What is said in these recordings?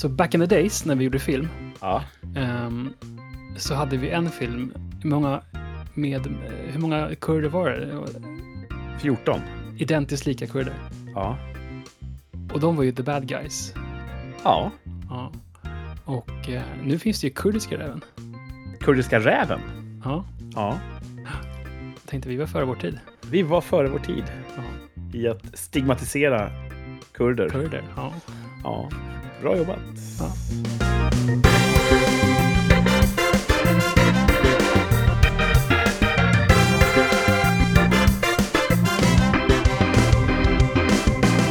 Alltså back in the days när vi gjorde film Ja. ehm, så hade vi en film, hur många, med, hur många kurder var det? 14. Identiskt lika kurder. Ja. Och de var ju the bad guys. Ja. Ja. Och eh, nu finns det ju kurdiska räven. Kurdiska räven. Ja, Ja. jag tänkte vi var före vår tid. Vi var före vår tid Ja. i att stigmatisera kurder. Kurder, ja. Ja. Bra jobbat. Ja.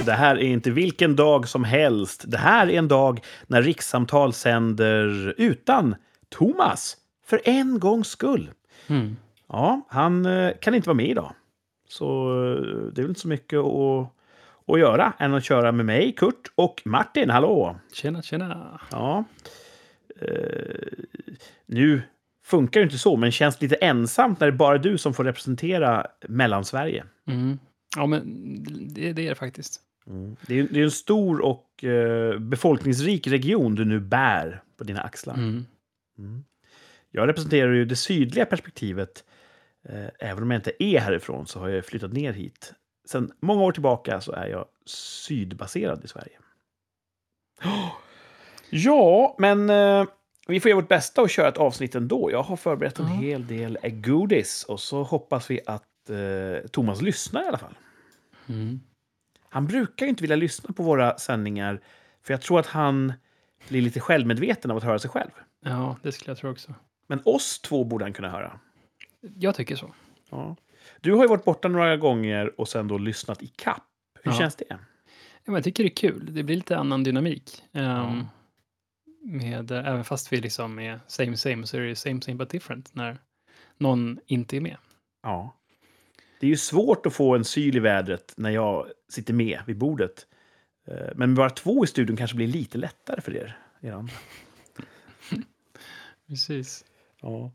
Det här är inte vilken dag som helst. Det här är en dag när Rikssamtal sänder utan Thomas. För en gångs skull. Mm. Ja, han eh, kan inte vara med idag. Så eh, det är väl inte så mycket att, att göra än att köra med mig, Kurt och Martin. Hallå! Tjena, tjena. Ja. Eh, nu funkar det inte så, men känns lite ensamt när det är bara du som får representera Mellansverige. Mm. Ja, men det, det är det faktiskt. Det är, det är en stor och eh, befolkningsrik region du nu bär på dina axlar. Mm. Jag representerar ju det sydliga perspektivet. Eh, även om jag inte är härifrån så har jag flyttat ner hit. Sen många år tillbaka så är jag sydbaserad i Sverige. Ja, men eh, vi får göra vårt bästa och köra ett avsnitt ändå. Jag har förberett en Ja. hel del godis och så hoppas vi att eh, Thomas lyssnar i alla fall. Mm. Han brukar inte vilja lyssna på våra sändningar för jag tror att han blir lite självmedveten av att höra sig själv. Ja, det skulle jag tro också. Men oss två borde han kunna höra. Jag tycker så. Ja. Du har ju varit borta några gånger och sen då lyssnat i kapp. Hur Ja. känns det? Ja, jag tycker det är kul. Det blir lite annan dynamik. Ehm, med, eh, även fast vi liksom är same same så är det same same but different när någon inte är med. Ja. Det är ju svårt att få en syl i vädret när jag sitter med vid bordet. Eh, Men bara två i studion kanske blir lite lättare för er. er andra. Precis. Ja.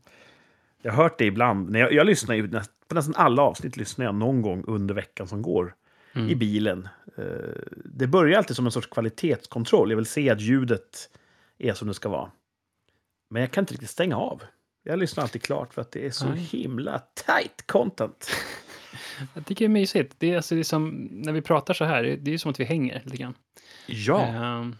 Jag har hört det ibland. När jag, jag lyssnar ju näst, på nästan alla avsnitt lyssnar jag någon gång under veckan som går. Mm. I bilen. Eh, Det börjar alltid som en sorts kvalitetskontroll. Jag vill se att ljudet är som det ska vara. Men jag kan inte riktigt stänga av. Jag lyssnar alltid klart för att det är så Nej. himla tight content. Jag tycker det är mysigt. Det är, alltså, det är som, när vi pratar så här, det är som att vi hänger lite grann. Ja, Ehm,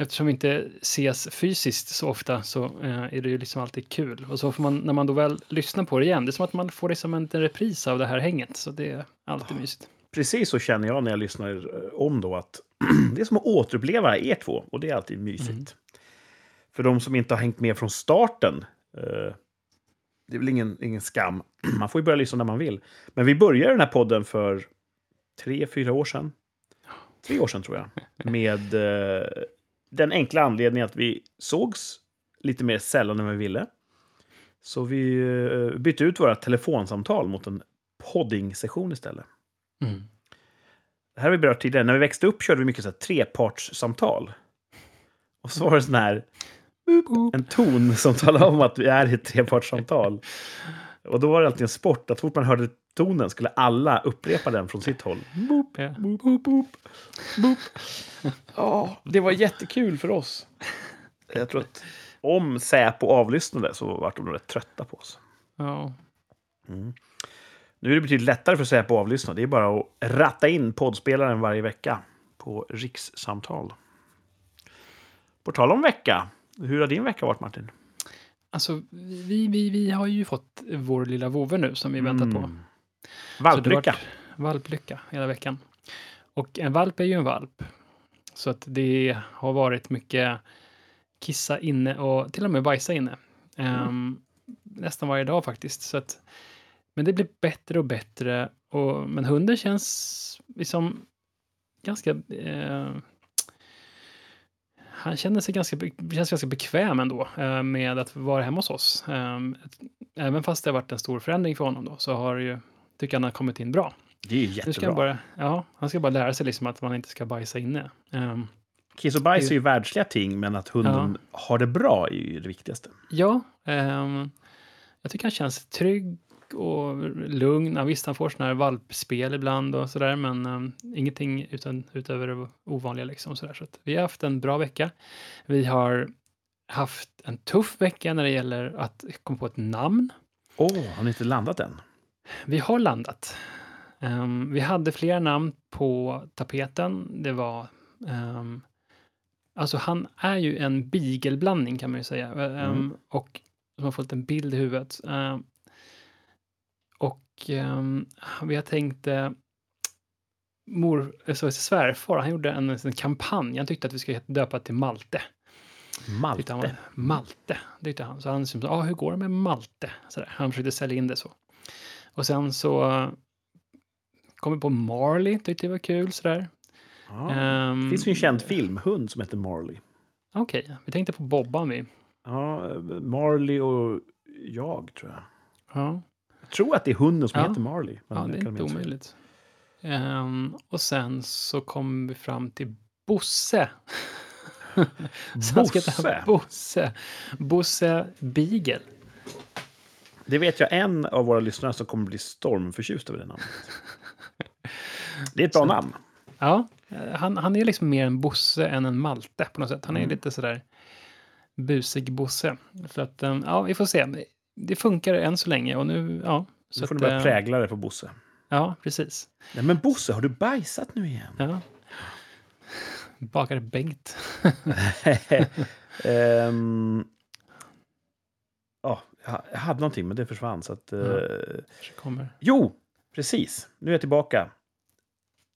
Eftersom vi inte ses fysiskt så ofta så eh, är det ju liksom alltid kul. Och så får man, när man då väl lyssnar på det igen, det är som att man får liksom en liten repris av det här hänget. Så det är alltid mysigt. precis så känner jag när jag lyssnar eh, om då. att Det är som att återuppleva er två och det är alltid mysigt. Mm. För de som inte har hängt med från starten. eh, Det är väl ingen, ingen skam. Man får ju börja lyssna när man vill. Men vi började den här podden för tre, fyra år sedan. Tre år sedan tror jag. Med eh, den enkla anledningen att vi sågs lite mer sällan än vi ville. Så vi eh, bytte ut våra telefonsamtal mot en podding-session istället. Mm. Det här har vi berört tidigare. När vi växte upp körde vi mycket så här trepartssamtal. Och så var det sån här en ton som talade om att vi är i ett trepartssamtal. Och då var det alltid en sport att fort man hörde tonen skulle alla upprepa den från sitt håll. Boop, Ja. boop, boop, boop, boop. Ja, det var jättekul för oss. Jag tror att om Säpo avlyssnade så var de rätt trötta på oss. Ja. Nu är det betydligt lättare för Säpo att avlyssna. Det är bara att ratta in poddspelaren varje vecka på rikssamtal. På tal om vecka, hur har din vecka varit Martin? Alltså, vi, vi, vi har ju fått vår lilla vovve nu som vi väntat på. Mm. Det har Valplycka. Valplycka hela veckan. Och en valp är ju en valp. Så att det har varit mycket kissa inne och till och med bajsa inne. Ehm, nästan varje dag faktiskt. Så att, men det blir bättre och bättre. Och, men hunden känns liksom ganska... Eh, han känner sig ganska, känns ganska bekväm ändå eh, med att vara hemma hos oss. Ehm, även fast det har varit en stor förändring för honom då, så har ju, tycker han har kommit in bra. Det är ju Nu ska jättebra. han, bara, ja, han ska bara lära sig liksom att man inte ska bajsa inne. Ehm, Kiss och bajs är ju världsliga ting, men att hunden har det bra är ju det viktigaste. ja, ehm, jag tycker han känns trygg och lugn. Ja, visst, han får sådana här valpspel ibland och sådär, men um, ingenting utan, utöver det ovanliga. Liksom, sådär. Så att vi har haft en bra vecka. Vi har haft en tuff vecka när det gäller att komma på ett namn. Åh, oh, har ni inte landat än? Vi har landat. Um, vi hade flera namn på tapeten. Det var... Um, alltså han är ju en beagleblandning kan man ju säga. Um, mm. Och som har fått en bild i huvudet. Och vi har tänkt... Uh, mor, alltså svärfar, han gjorde en, en kampanj. Han tyckte att vi skulle döpa till Malte. Malte? Han, Malte, tyckte han. Så han sa, ah, hur går det med Malte? Så där. Han försökte sälja in det så. Och sen så kom vi på Marley, tyckte det var kul sådär. Ja. Um, det finns ju en känd filmhund som heter Marley. Okej, okay. vi tänkte på Bobban vi. Ja, Marley och jag tror jag. Ja. Tror att det är hunden som ja. heter Marley. Ja, det är inte omöjligt. Um, och sen så kom vi fram till Bosse. Bosse? Bosse. Bosse Beagle. Det vet jag en av våra lyssnare som kommer bli stormförtjust över det namnet. Det är ett bra så, namn. Ja, han, han är liksom mer en Bosse än en Malte på något sätt. Han är mm. lite sådär busig Bosse. Så att, um, ja, vi får se. Det funkar än så länge och nu, ja. Så nu får du börja äh, prägla det på Bosse. Ja, precis. Nej, men Bosse, har du bajsat nu igen? Ja. Bagare Bengt. um, oh, jag hade någonting, men det försvann. Så att, uh, kommer. Jo, precis. Nu är jag tillbaka.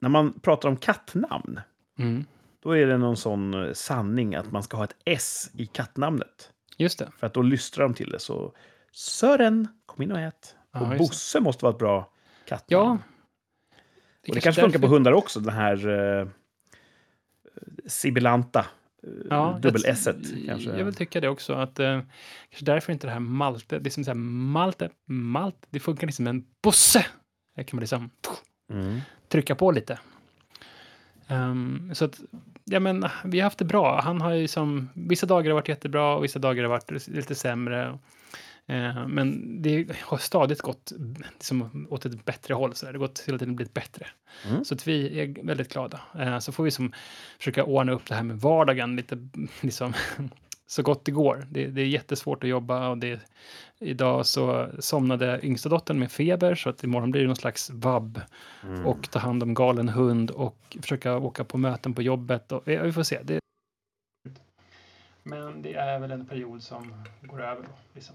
När man pratar om kattnamn, mm. då är det någon sån eh, sanning att man ska ha ett S i kattnamnet. Just det. För att då lystrar de till det. Så Sören, kom in och ät. Ja, och Bosse måste vara ett bra kattnamn. Ja. Det, och det kanske funkar på hundar också, den här uh, sibilanta ja, dubbel S kanske. Jag vill tycka det också. Att, eh, kanske därför inte det här Malte, det är som så här, Malte, Malte, det funkar liksom en Bosse. Det kan man liksom mm. trycka på lite. Um, så att, ja men, vi har haft det bra. Han har ju som, vissa dagar har varit jättebra och vissa dagar har varit lite sämre. Eh, men det har stadigt gått liksom, åt ett bättre håll. Så där. Det har gått hela tiden blivit bättre. Mm. Så att vi är väldigt glada. Eh, så får vi som, försöka ordna upp det här med vardagen lite liksom, så gott det går. Det, det, är jättesvårt att jobba och det, idag så somnade yngsta dottern med feber så att imorgon blir det någon slags vabb mm. och ta hand om galen hund och försöka åka på möten på jobbet. Och, vi får se. Det, men det är väl en period som går över. Då, liksom.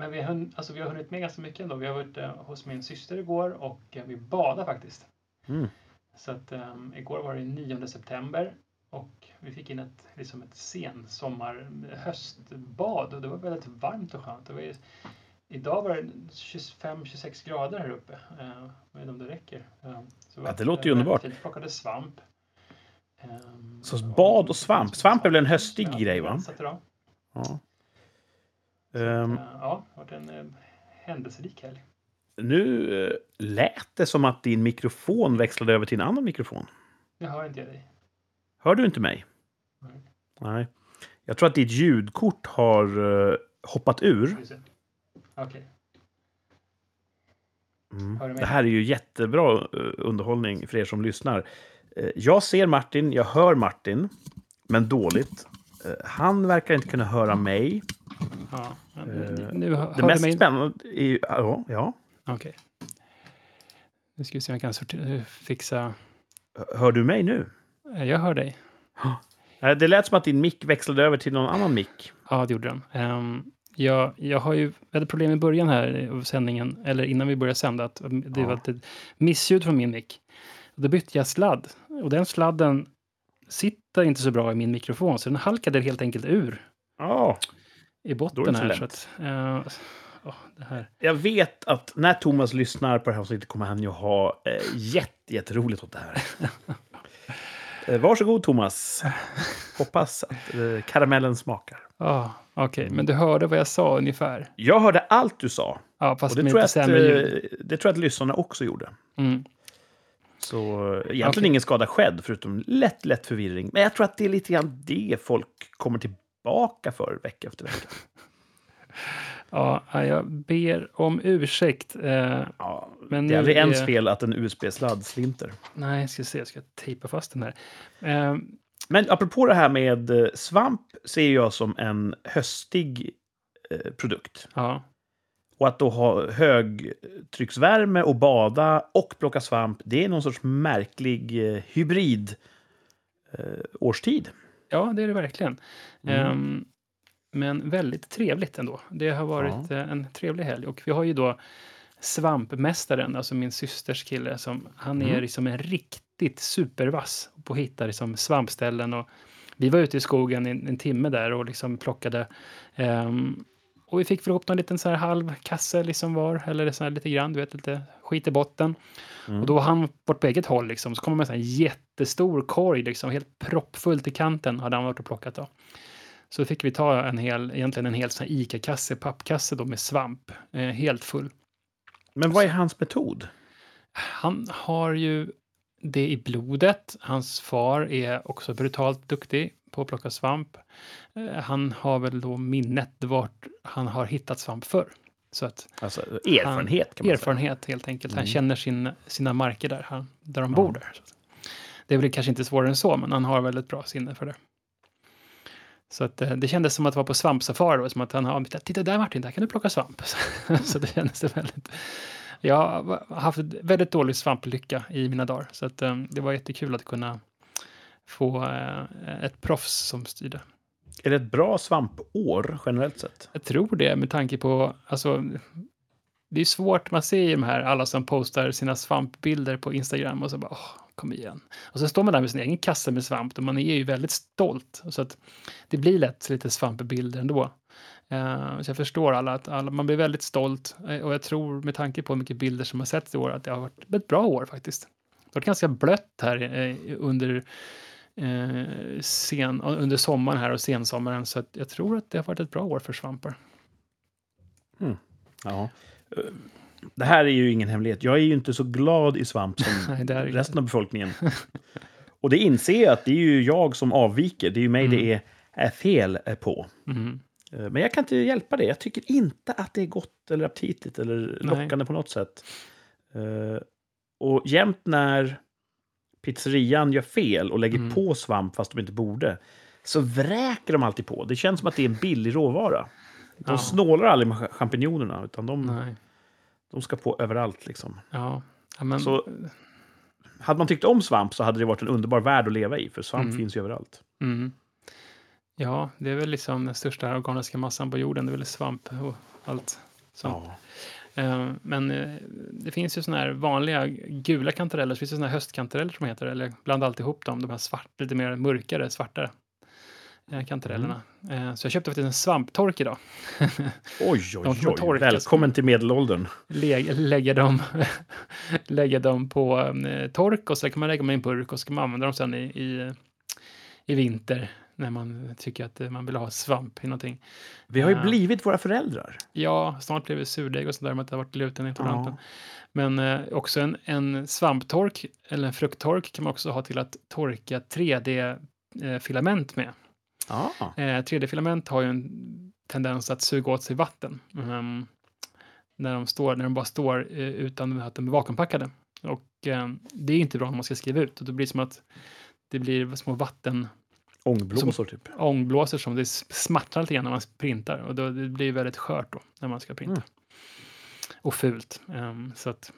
Men vi har, alltså vi har hunnit med ganska mycket ändå. Vi har varit eh, hos min syster igår och eh, vi badade faktiskt. Mm. Så att um, igår var det 9 september och vi fick in ett, liksom ett sensommar höstbad och det var väldigt varmt och skönt. Det var ju, idag var det 25-26 grader här uppe. Uh, jag vet inte om det räcker. Uh, så ja, det låter ju underbart. Vi plockade svamp. Um, så bad och svamp. Svamp är väl en höstig ja, grej va? Ja. Um, ja, det har varit en uh, händelserik helg. Nu uh, lät det som att din mikrofon växlade över till en annan mikrofon. Jag hör inte dig. Hör du inte mig? Nej. Nej. Jag tror att ditt ljudkort har uh, hoppat ur. Okej. Okay. Mm. Det här är ju jättebra underhållning för er som lyssnar. Jag ser Martin, jag hör Martin, men dåligt. Han verkar inte kunna höra mig. Ja, nu hör det mest spännande är Ja, ja. Okej. Okay. Nu ska vi se om jag kan fixa... Hör du mig nu? Jag hör dig. Det lät som att din mick växlade över till någon annan mick. Ja, det gjorde den. Um, jag, jag har ju hade problem i början här av sändningen, eller innan vi började sända, att det ja. var ett missljud från min mick. Då bytte jag sladd och den sladden sitter inte så bra i min mikrofon, så den halkade helt enkelt ur. Ja i botten här. Så att, uh, oh. Jag vet att när Thomas lyssnar på det här avsnittet kommer han ju ha eh, jätte, jätteroligt åt det här. eh, varsågod Thomas. Hoppas att eh, karamellen smakar. Oh, Okej, okay. men du hörde vad jag sa ungefär? Jag hörde allt du sa. Ja, fast och det, tror jag att, eh, det tror jag att lyssnarna också gjorde. Mm. Så egentligen okay. ingen skada skedd, förutom lätt, lätt förvirring. Men jag tror att det är lite grann det folk kommer till tillbaka för vecka efter vecka. Ja, jag ber om ursäkt. Eh, Ja, men det är aldrig ens är- fel att en USB-sladd slinter. Nej, jag ska se, jag ska tejpa fast den här. Eh, Men apropå det här med eh, svamp ser jag som en höstig eh, produkt. ja, Och att då ha högtrycksvärme och bada och plocka svamp, det är någon sorts märklig eh, hybrid eh, årstid. Ja, det är det verkligen. Mm. Ehm, men väldigt trevligt ändå. Det har varit eh, en trevlig helg. Och vi har ju då svampmästaren, alltså min systers kille, som, han är Mm. liksom en riktigt supervass på att hitta liksom svampställen. Och vi var ute i skogen en, en timme där och liksom plockade. ehm, och vi fick väl ihop någon liten så här halv kasse liksom var, eller så här lite grann, du vet, lite skit i botten. Mm. Och då var han bort på eget håll liksom, så kommer med en sån här jättestor korg, liksom, helt proppfullt i kanten, hade han varit och plockat då. Så fick vi ta en hel, egentligen en hel sån ICA-kasse, pappkasse då med svamp, eh, helt full. Men vad är hans metod? Han har ju det i blodet. Hans far är också brutalt duktig på att plocka svamp. Eh, han har väl då minnet vart han har hittat svamp förr. Så att Alltså erfarenhet kan man erfarenhet helt enkelt. Han Mm. känner sin, sina marker där, han, där de bor där. Det är väl kanske inte svårare än så, men han har väldigt bra sinne för det. Så att, eh, det kändes som att vara på svampsafari, då, som att han har, titta där Martin, där kan du plocka svamp. så det kändes det väldigt... Jag har haft väldigt dålig svamplycka i mina dagar, så att, eh, det var jättekul att kunna få eh, ett proffs som styrde. Är det ett bra svampår generellt sett? Jag tror det med tanke på, alltså, det är svårt, man ser ju de här, alla som postar sina svampbilder på Instagram och så bara, åh, kom igen. Och så står man där med sin egen kasse med svamp och man är ju väldigt stolt. Så att det blir lätt lite svampbilder ändå. Uh, så jag förstår alla att alla, man blir väldigt stolt eh, och jag tror med tanke på hur mycket bilder som har setts i år att det har varit ett bra år faktiskt. Det har varit ganska blött här eh, under eh, sen, under sommaren här och sensommaren så att jag tror att det har varit ett bra år för svampar. Mm. Ja. Eh, Det här är ju ingen hemlighet. Jag är ju inte så glad i svamp som Nej, resten av befolkningen. Och det inser jag att det är ju jag som avviker. Det är ju mig Mm. det är, är fel på. Mhm. Eh, Men jag kan inte hjälpa det. Jag tycker inte att det är gott eller aptitligt eller Nej. lockande på något sätt. Eh, Och jämt när pizzerian gör fel och lägger Mm. på svamp fast de inte borde, så vräker de alltid på. Det känns som att det är en billig råvara. De Ja. snålar aldrig med cha- champinjonerna, utan de, Nej. de ska på överallt. Liksom. Ja. men, Så- Hade man tyckt om svamp så hade det varit en underbar värld att leva i, för svamp Mm. finns ju överallt. mm. Ja, det är väl liksom den största organiska massan på jorden. Det är väl svamp och allt sånt. Ja. Eh, Men eh, det finns ju såna här vanliga gula kantareller, så finns det såna här höstkantareller som heter, eller bland alltihop dem, de här svart, lite mer mörkare, svartare kantarellerna. Eh, Så jag köpte faktiskt en svamptork idag. Oj, oj, oj. Välkommen till medelåldern. Lä- lägga dem, lägga dem på eh, tork och så kan man lägga dem i en burk och så kan man använda dem sen i, i, i vinter när man tycker att eh, man vill ha svamp i någonting. Vi har ju Ja. blivit våra föräldrar. Ja, snart blir det surdeg och sånt där med att det har varit glutenintoleranten. Ja. Men eh, också en, en svamptork eller en frukttork kan man också ha till att torka 3D-filament med. Ja. Eh, 3D-filament har ju en tendens att suga åt sig vatten. ehm, när, de står, när de bara står eh, utan att de är vakuumpackade. Och eh, det är inte bra när man ska skriva ut. Och då blir det som att det blir små vatten Ångblåsor, typ. ångblåsor som det smattrar lite grann när man printar. Och då, det blir väldigt skört då när man ska printa. Mm. Och fult. Ehm, så att,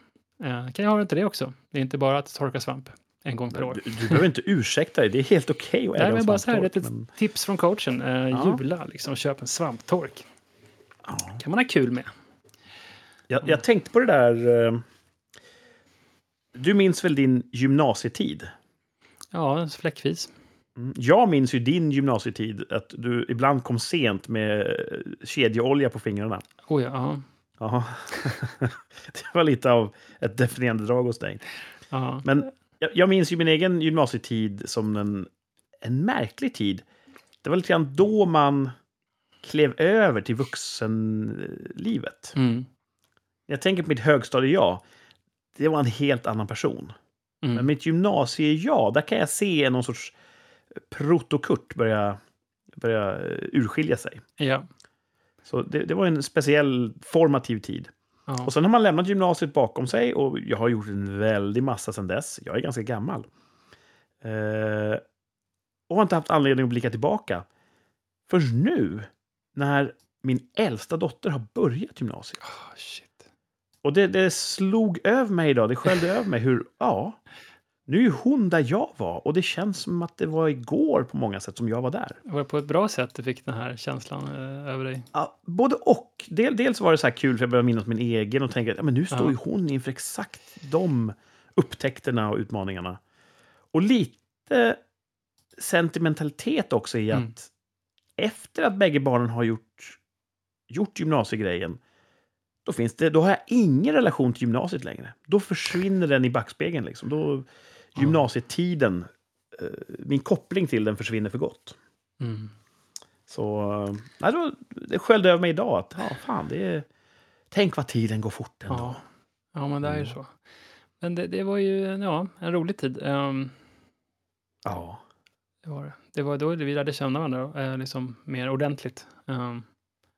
eh, kan jag ha inte det också. Det är inte bara att torka svamp en gång per år. Du, du behöver inte ursäkta dig. Det är helt okej att Det här äga är en bara så här, ett men- tips från coachen. Eh, Ja. Jula, liksom, köp en svamptork. Ja. kan man ha kul med. Jag, jag tänkte på det där... eh, Du minns väl din gymnasietid? Ja, fläckvis. Mm. Jag minns ju din gymnasietid, att du ibland kom sent med eh, kedjeolja på fingrarna. Oh, ja, ja. Ja. det var lite av ett definierande drag hos dig. ja. Men jag, jag minns ju min egen gymnasietid som en, en märklig tid. Det var lite grann då man klev över till vuxenlivet. Mm. Jag tänker på mitt högstadie-jag. Det var en helt annan person. Mm. Men mitt gymnasie-jag, där kan jag se någon sorts protokurt börja, börja urskilja sig. Ja. Så det, det var en speciell formativ tid. Ja. Och sen har man lämnat gymnasiet bakom sig och jag har gjort en väldig massa sedan dess. Jag är ganska gammal. Eh, och har inte haft anledning att blicka tillbaka. Först nu, när min äldsta dotter har börjat gymnasiet. Shit. Och det, det slog över mig idag, det sköljde över mig hur, ja, nu är hon där jag var. Och det känns som att det var igår på många sätt som jag var där. Var det på ett bra sätt du fick den här känslan eh, över dig? Ja, både och. Del, dels var det så här kul för jag började minnas min egen och tänka att ja, men nu står Ja. ju hon inför exakt de upptäckterna och utmaningarna. Och lite sentimentalitet också i att Mm. efter att bägge barnen har gjort, gjort gymnasiegrejen då, finns det, då har jag ingen relation till gymnasiet längre. Då försvinner den i backspegeln. Liksom. Då. Gymnasietiden, eh, min koppling till den försvinner för gott. Mm. Så eh, nej, då, det sköljde över mig idag att ja, fan, det är, tänk vad tiden går fort ändå. Ja. ja, men det är ju Mm. så. Men det, det var ju ja, en rolig tid. Ehm, Ja. det, var, det. det var då vi lärde känna varandra eh, liksom, mer ordentligt. Ehm,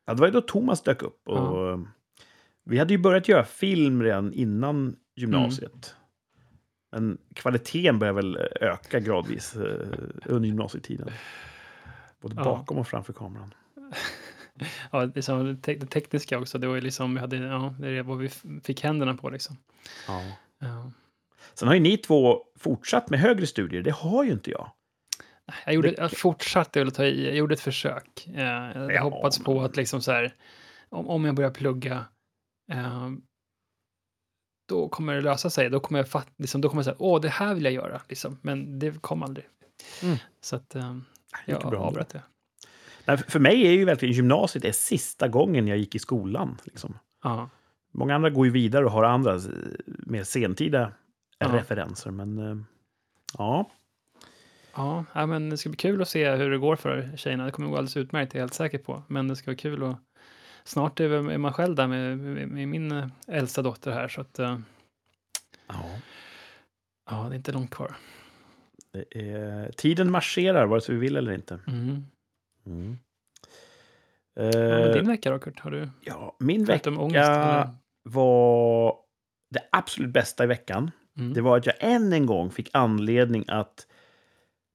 Ja, det var ju då Thomas dök upp. Och eh, Vi hade ju börjat göra film redan innan gymnasiet. Men kvaliteten började väl öka gradvis eh, under gymnasietiden. Både Ja. bakom och framför kameran. ja, liksom, det, te- det tekniska också. Det var ju liksom, vi hade, ja, det är vad vi fick händerna på liksom. Ja. Ja. Sen har ju ni två fortsatt med högre studier. Det har ju inte jag. Jag, gjorde, jag fortsatte att ta i, jag gjorde ett försök. Eh, jag Ja, hoppats på att liksom så här, om, om jag börjar plugga, eh, då kommer det lösa sig. Då kommer jag fatt, liksom, då kommer jag säga, åh, det här vill jag göra, liksom. men det kom aldrig. Mm. Så att Mycket jag bra. avbröt det. Nej, för- mig är ju verkligen gymnasiet är sista gången jag gick i skolan. Liksom. Ja, Många andra går ju vidare och har andra eh, mer sentida Ja. referenser. Men eh, ja, ja men det ska bli kul att se hur det går för tjejerna. Det kommer gå alldeles utmärkt, det är jag helt säker på. Men det ska vara kul och snart är man själv där med, med, min eh, äldsta dotter här. Så att, eh, ja. ja, det är inte långt kvar. Är, tiden marscherar vare sig vi vill eller inte. Mm. Mm. Ja, Eh, din vecka då, Kurt? Har du ja, min ångest? vecka eller? var det absolut bästa i veckan. Mm. Det var att jag än en gång fick anledning att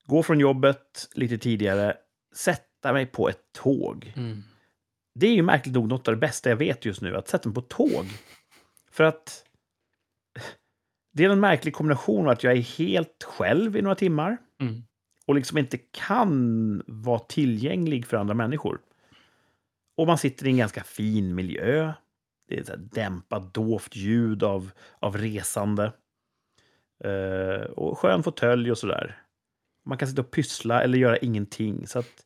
gå från jobbet lite tidigare, sätta mig på ett tåg. Mm. Det är ju märkligt nog något av det bästa jag vet just nu, att sätta mig på tåg. För att det är en märklig kombination av att jag är helt själv i några timmar Mm. och liksom inte kan vara tillgänglig för andra människor. Och man sitter i en ganska fin miljö. Det är här dämpat, dovt ljud av, av resande. Eh, och skön fåtölj och sådär. Man kan sitta och pyssla eller göra ingenting. Så att,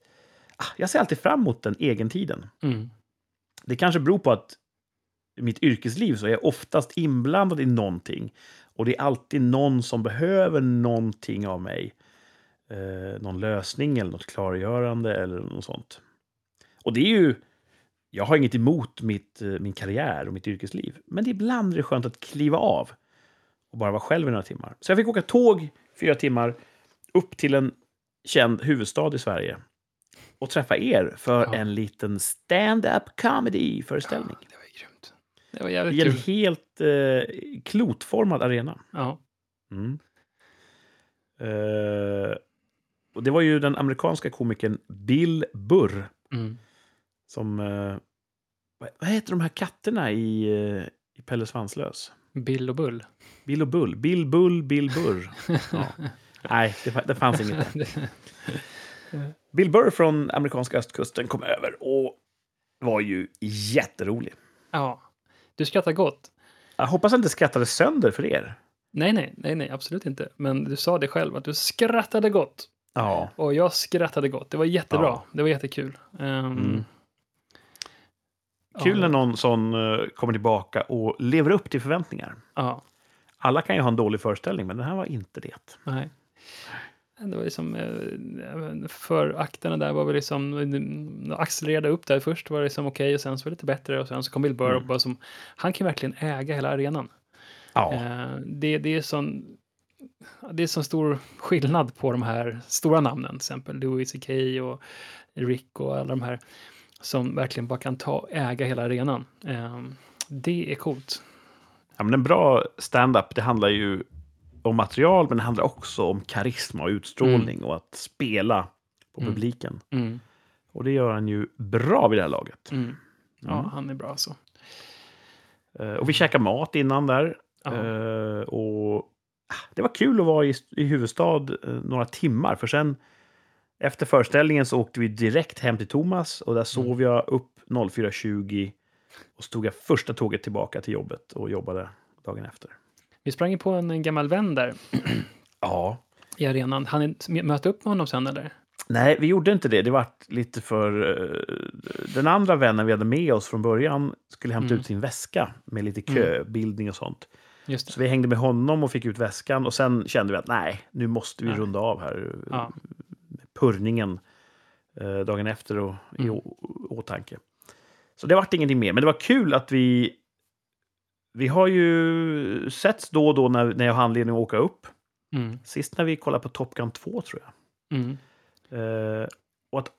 jag ser alltid fram emot den egentiden. Mm. Det kanske beror på att i mitt yrkesliv så är jag oftast inblandad i någonting. Och det är alltid någon som behöver någonting av mig. Eh, någon lösning eller något klargörande eller något sånt. Och det är ju... Jag har inget emot mitt, eh, min karriär och mitt yrkesliv. Men ibland är det skönt att kliva av och bara vara själv i några timmar. Så jag fick åka tåg fyra timmar upp till en känd huvudstad i Sverige och träffa er för Ja. en liten stand-up comedy-föreställning. Ja, det var grymt. Det var jävligt I en kul. helt eh, klotformad arena. Ja. Mm. Eh, och det var ju den amerikanska komikern Bill Burr Mm. som... Eh, vad, heter de här katterna i, eh, i Pelle Svanslös? Bill och Bull. Bill och Bull. Bill Bull, Bill Burr. Ja. Nej, det, det fanns inget där. Bill Burr från amerikanska östkusten kom över och var ju jätterolig. ja. Du skrattar gott. Jag hoppas jag inte skrattade sönder för er. Nej, nej, nej, nej, absolut inte. Men du sa det själv, att du skrattade gott. Ja. Och jag skrattade gott. Det var jättebra. Ja. Det var jättekul. Um, Mm. Kul ja, när någon sån eh, kommer tillbaka och lever upp till förväntningar. Ja, Alla kan ju ha en dålig föreställning, men den här var inte det. nej. Det var liksom, eh, för akterna där var väl liksom, de accelererade upp där först var det liksom okej och sen så var det lite bättre och sen så kom Bill Burr och Mm. bara som, han kan verkligen äga hela arenan. Ja, Eh, det, det är sån, det är sån stor skillnad på de här stora namnen, till exempel Louis CK och Rick och alla de här som verkligen bara kan ta äga hela arenan. Eh, det är coolt. Ja, men en bra stand-up, det handlar ju om material, men det handlar också om karisma och utstrålning och att spela på Mm. publiken. Mm, Och det gör han ju bra vid det här laget. mm. Ja, Mm. han är bra så. Eh, Och vi käkade mat innan där. Eh, och ah, det var kul att vara i, i huvudstad eh, några timmar. För sen efter föreställningen så åkte vi direkt hem till Thomas. Och där sov jag upp 04.20. Och så tog jag första tåget tillbaka till jobbet och jobbade dagen efter. Vi sprang ju på en, en gammal vän där Ja. i arenan. Han mötte upp med honom sen eller? Nej, vi gjorde inte det. Det var lite för... eh, den andra vännen vi hade med oss från början skulle hämta Mm. ut sin väska med lite köbildning och sånt. Just Så vi hängde med honom och fick ut väskan och sen kände vi att nej, nu måste vi Nej. runda av här. Ja. Purrningen eh, dagen efter och i Mm. åtanke. Så det vart ingenting mer. Men det var kul att vi... Vi har ju setts då och då när, när jag har anledning att åka upp. Mm, Sist när vi kollade på Top Gun 2 tror jag. mm, Eh, och, att,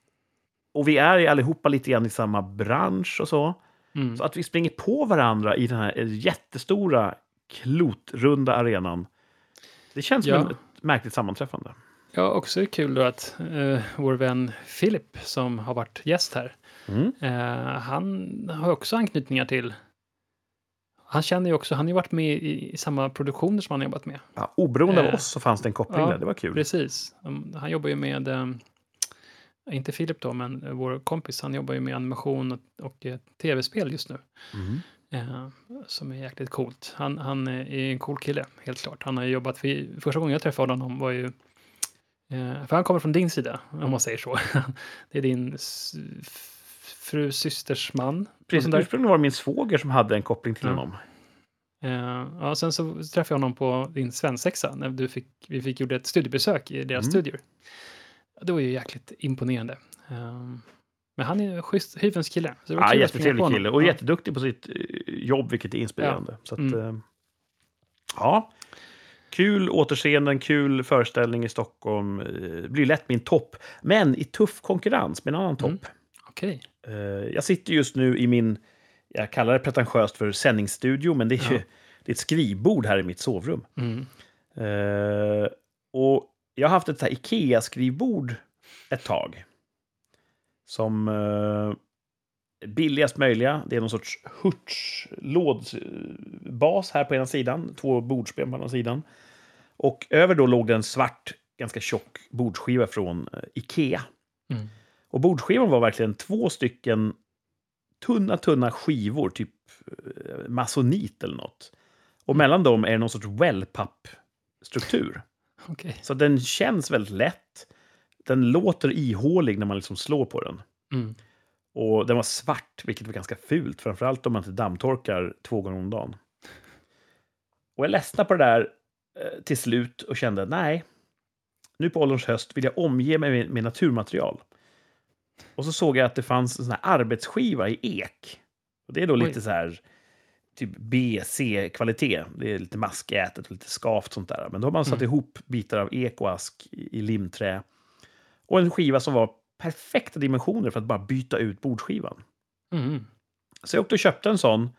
och vi är allihopa lite grann i samma bransch och så. mm. Så att vi springer på varandra i den här jättestora klotrunda arenan. Det känns Ja. som ett märkligt sammanträffande. Ja, också kul då att eh, vår vän Philip som har varit gäst här, Mm. eh, han har också anknytningar till han känner ju också, han har ju varit med i, i samma produktioner som han har jobbat med. Ja, oberoende av Eh, oss så fanns det en koppling ja, där. Det var kul. Precis. Han jobbar ju med, eh, inte Philip då, men eh, vår kompis, han jobbar ju med animation och, och eh, tv-spel just nu. Mm. Eh, som är jäkligt coolt. Han, han är en cool kille, helt klart. Han har jobbat, för, första gången jag träffade honom var ju, för han kommer från din sida, om man säger så. det är din fru systers man. Precis, ursprungligen var det min svåger som hade en koppling till Ja. honom. Eh, ja, sen så träffade jag honom på din svensexa när du fick, vi fick gjorde ett studiebesök i deras Mm. studior. Det var ju jäkligt imponerande. Eh, men han är en schysst, hyvens kille. Så Ja, jättetrevlig kille och Ja. jätteduktig på sitt eh, jobb, vilket är inspirerande. Så att, Mm. eh, ja, kul återseenden, kul föreställning i Stockholm. Det blir lätt min topp, men i tuff konkurrens med en annan topp. Mm. Okej. Eh, Jag sitter just nu i min, jag kallar det pretentiöst för sändningsstudio, men det är ju Ja. det är ett skrivbord här i mitt sovrum. Mm. Eh, och jag har haft ett Ikea-skrivbord ett tag. Som eh, billigast möjliga. Det är någon sorts Hurts-lådbas här på ena sidan. Två bordsben på andra sidan. Och över då låg det en svart, ganska tjock bordsskiva från eh, Ikea. Mm. Och bordskivan var verkligen två stycken tunna, tunna skivor, typ eh, masonit eller något. Och mellan dem är det någon sorts wellpapp-struktur. Okej. Så den känns väldigt lätt. Den låter ihålig när man liksom slår på den. Mm. Och den var svart, vilket var ganska fult. Framförallt om man inte dammtorkar två gånger om dagen. Och jag ledsnade på det där eh, till slut och kände, nej. Nu på ålderns höst vill jag omge mig med, med naturmaterial. Och så såg jag att det fanns en sån här arbetsskiva i ek. Och det är då Oj. lite så här typ B-C-kvalitet. Det är lite maskätet och lite skavt sånt där. Men då har man satt Mm. ihop bitar av ek och ask i, limträ. Och en skiva som var perfekta dimensioner för att bara byta ut bordskivan. Mm. Så jag åkte och köpte en sån.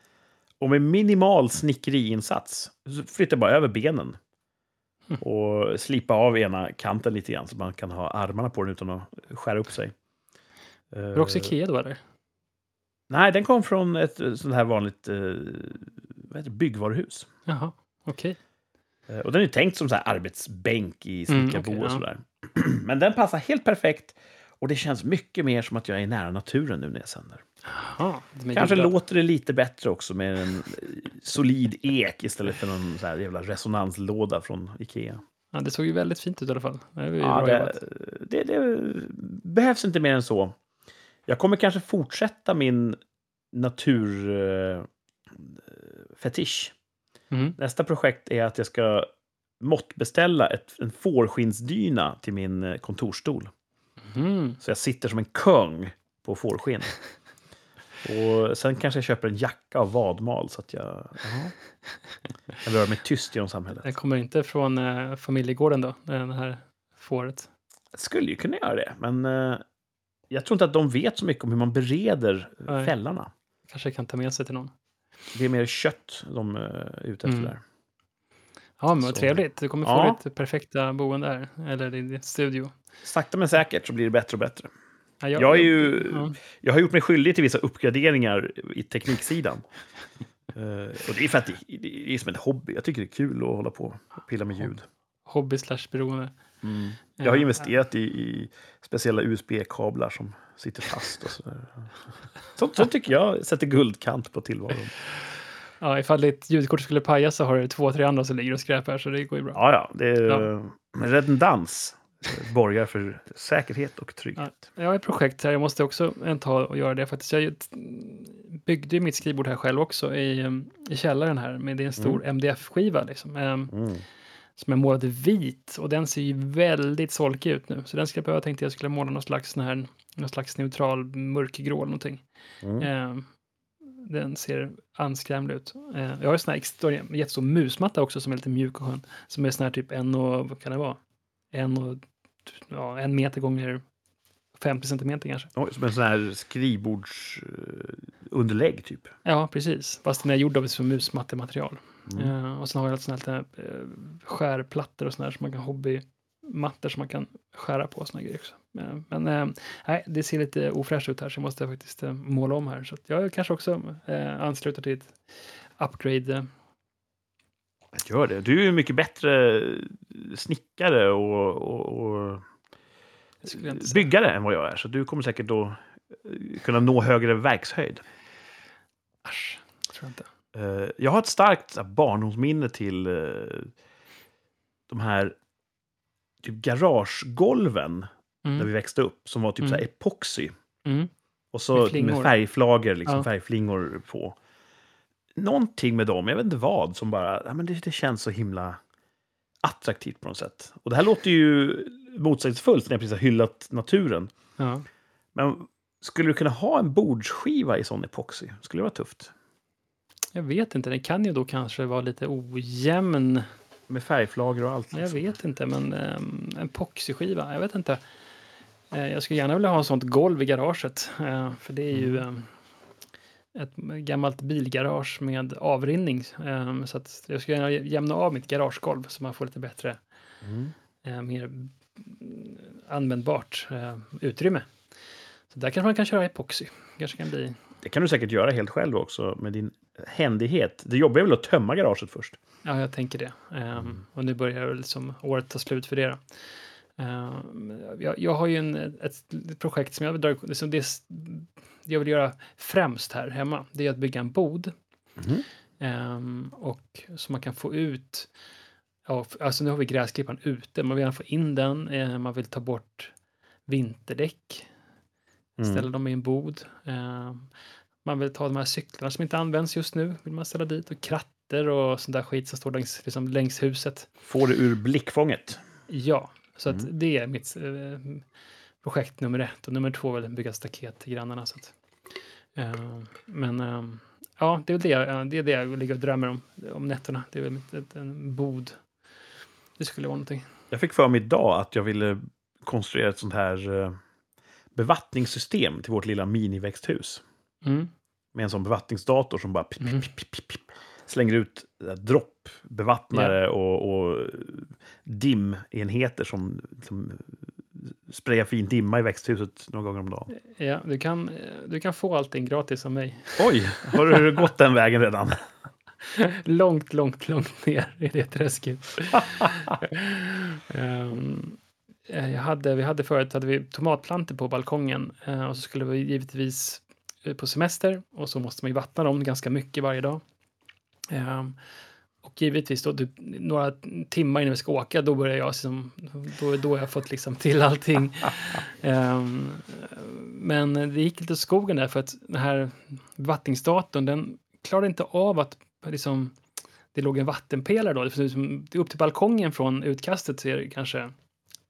Och med minimal snickeriinsats så flyttade jag bara över benen. Mm. Och slipa av ena kanten lite grann så man kan ha armarna på den utan att skära upp sig. Var det också Ikea då eller? Nej, den kom från ett eh, sånt här vanligt eh, vad heter det, byggvaruhus. Jaha, okej. Eh, Och den är tänkt som så här arbetsbänk i Mm, snickarbo okej, och ja. sådär. Men den passar helt perfekt. Och det känns mycket mer som att jag är nära naturen nu när jag sänder. Är Kanske låter det lite bättre också med en eh, solid ek istället för någon så här jävla resonanslåda från Ikea. Ja, det såg ju väldigt fint ut i alla fall. Det Ja, det, det, det behövs inte mer än så. Jag kommer kanske fortsätta min naturfetisch. fetisch. Mm. Nästa projekt är att jag ska måttbeställa ett, en fårskinnsdyna till min eh, kontorsstol. Mm. Så jag sitter som en kung på fårskinn. Och sen kanske jag köper en jacka av vadmal så att jag ja, kan röra mig tyst genom samhället. Det kommer inte från eh, familjegården då, det här fåret. Jag skulle ju kunna göra det, men eh, Jag tror inte att de vet så mycket om hur man bereder Nej. fällarna. Kanske kan ta med sig till någon. Det är mer kött de eh, är ute efter Mm. där. Ja, men vad trevligt. Du kommer få Ja. ditt perfekta boende här, eller din studio. Sakta men säkert så blir det bättre och bättre. Ja, Jag är ju- Ja. Jag har gjort mig skyldig till vissa uppgraderingar i tekniksidan. Eh, och det är för att det, det är som en hobby. Jag tycker det är kul att hålla på och pilla med ljud. Hobby slash beroende. Jag har Ja. investerat i, i speciella USB-kablar som sitter fast och sådär. Sånt, sånt tycker jag sätter guldkant på tillvaron. Ja, ifall ditt ljudkort skulle paja så har du två, tre andra som ligger och skräpar, så det går ju bra. Ja, ja, det är, Ja. redundans borgar för säkerhet och trygghet. Jag har ett projekt här, jag måste också ta och göra det faktiskt. Jag byggde ju mitt skrivbord här själv också i, i källaren här, med det är en stor MDF-skiva liksom. ehm, Mm. Som är målad i vit och den ser ju väldigt solkig ut nu. Så den ska jag behöva, tänkte jag skulle måla någon slags, här, någon slags neutral mörkgrå eller någonting. Mm. Eh, den ser anskrämlig ut. Eh, jag har en sån här extra, jättestor musmatta också som är lite mjuk och skön. Som är sån här typ en och, vad kan det vara? En och, ja, en meter gånger 50 centimeter kanske. Oj, som en sån här skrivbordsunderlägg typ. Ja, precis. Fast den är gjord av som musmattematerial. Mm. Eh, och sen har jag såna här eh, skärplattor och såna här som man kan hobbymattor som man kan skära på såna grejer också. Eh, men nej, det ser lite ofräscht ut här så jag måste faktiskt måla om här. Så jag kanske också ansluter till ett upgrade. Gör det. Du är ju mycket bättre snickare och, och, och byggare än vad jag är. Så du kommer säkert då kunna nå högre verkshöjd. Asch, tror jag inte. Eh, Jag har ett starkt barndomsminne till eh, de här typ garagegolven där vi Mm. växte upp som var typ så här Mm. epoxy. Mm. Och så Med med, färgflagor, liksom, Ja. färgflingor på. Någonting med dem, jag vet inte vad, som bara, ja, men det, det känns så himla attraktivt på något sätt. Och det här låter ju motsägelsefullt när jag precis har hyllat naturen. Ja. Men skulle du kunna ha en bordsskiva i sån epoxy? Skulle det vara tufft? Jag vet inte, den kan ju då kanske vara lite ojämn. Med färgflagor och allt. Jag liksom. vet inte, men um, en epoxyskiva, jag vet inte. Eh, jag skulle gärna vilja ha ett sånt golv i garaget, eh, för det är ju Mm. eh, ett gammalt bilgarage med avrinning. eh, så att jag skulle gärna jämna av mitt garagegolv så man får lite bättre, Mm. eh, mer mm, användbart eh, utrymme. Så där kanske man kan köra epoxy. kanske kan bli Det kan du säkert göra helt själv också med din händighet. Det jobbiga är väl att tömma garaget först? Ja, jag tänker det. Ehm, Och nu börjar väl liksom året ta slut för det. Då. Ehm, jag, jag har ju en, ett, ett projekt som jag vill dra liksom det, jag vill göra främst här hemma. Det är att bygga en bod. Mhm. Ehm, och så man kan få ut, ja, alltså nu har vi gräsklipparen ute, man vill gärna få in den, eh, man vill ta bort vinterdäck, Mm. ställa dem i en bod. Ehm, man vill ta de här cyklarna som inte används just nu, vill man ställa dit och kratter och sånt där skit som står längs, liksom, längs huset. Få det ur blickfånget. Ja, så att Mm. det är mitt eh, projekt nummer ett och nummer två är att bygga staket till grannarna. Så att, eh, men eh, ja, det är, det, jag- det är det jag ligger och drömmer om, om nätterna. Det är väl mitt, ett, en bod. Det skulle vara någonting. Jag fick för mig idag att jag ville konstruera ett sånt här eh, bevattningssystem till vårt lilla miniväxthus. Mm. Med en sån bevattningsdator som bara pip, Mm. pip, pip, slänger ut eh, droppbevattnare och, och dimenheter som, som sprayar fin dimma i växthuset några gånger om dagen. Ja, du kan, eh, du kan få allting gratis av mig. Oj, har du gått den vägen redan? långt, långt, långt ner i det träsket. Eh, jag hade, vi hade förut hade vi tomatplantor på balkongen och så skulle vi givetvis på semester och så måste man ju vattna dem ganska mycket varje dag. Ehm, och givetvis då typ, några timmar innan vi ska åka, då börjar jag liksom, då, då har jag fått liksom till allting. Ehm, men det gick lite skogen där för att den här vattningsdatorn, den klarade inte av att liksom, det låg en vattenpelare då. Det liksom- upp till balkongen från utkastet så är det kanske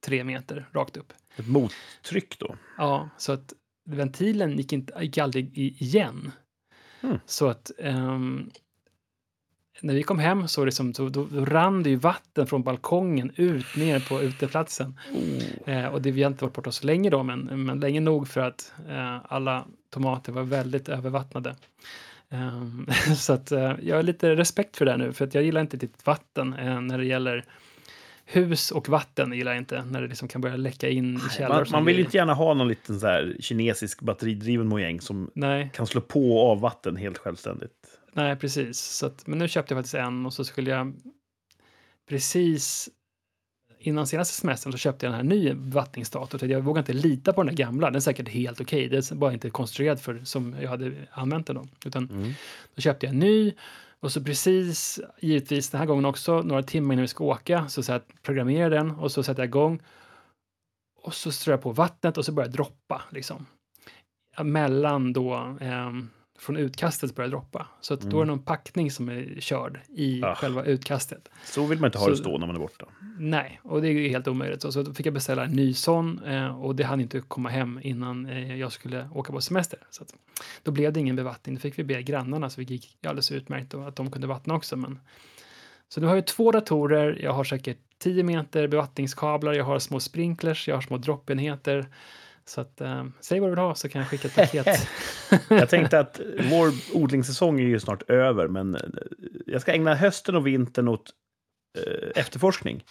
tre meter rakt upp. Ett mottryck då? Ja, så att ventilen gick, inte, gick aldrig igen. Mm. Så att ehm, när vi kom hem så liksom, då, då, då rann det ju vatten från balkongen ut ner på uteplatsen. Eh, och det, vi har inte varit borta så länge då, men, men länge nog för att eh, alla tomater var väldigt övervattnade. Um, så att uh, jag har lite respekt för det nu, för att jag gillar inte ditt vatten uh, när det gäller hus och vatten gillar jag inte, när det liksom kan börja läcka in i källare. Man, man vill inte gärna ha någon liten så här kinesisk batteridriven mojäng som Nej. kan slå på och av vatten helt självständigt. Nej, precis. Så att, men nu köpte jag faktiskt en och så skulle jag precis innan senaste semestern så köpte jag den här nya bevattningsdatorn. Jag vågar inte lita på den där gamla. Den är säkert helt okej. Okay. Den är bara inte konstruerad för som jag hade använt den då. Utan mm. då köpte jag en ny och så precis, givetvis den här gången också, några timmar innan vi ska åka, så, så här, programmerar den och så sätter jag igång. Och så strör jag på vattnet och så börjar det droppa liksom. Mellan då eh, från utkastet börjar droppa. Så att mm. då är det mm. någon packning som är körd i ah. själva utkastet. Så vill man inte ha så, det stå när man är borta. Nej, och det är helt omöjligt. Så, så fick jag beställa en ny sån eh, och det hann inte komma hem innan eh, jag skulle åka på semester. Så att, då blev det ingen bevattning. Då fick vi be grannarna, så det gick alldeles utmärkt och att de kunde vattna också. Men... Så nu har jag två datorer, jag har säkert 10 meter bevattningskablar, jag har små sprinklers, jag har små droppenheter. Så att, eh, säg vad du vill ha så kan jag skicka ett paket. jag tänkte att vår odlingssäsong är ju snart över, men eh, jag ska ägna hösten och vintern åt eh, efterforskning.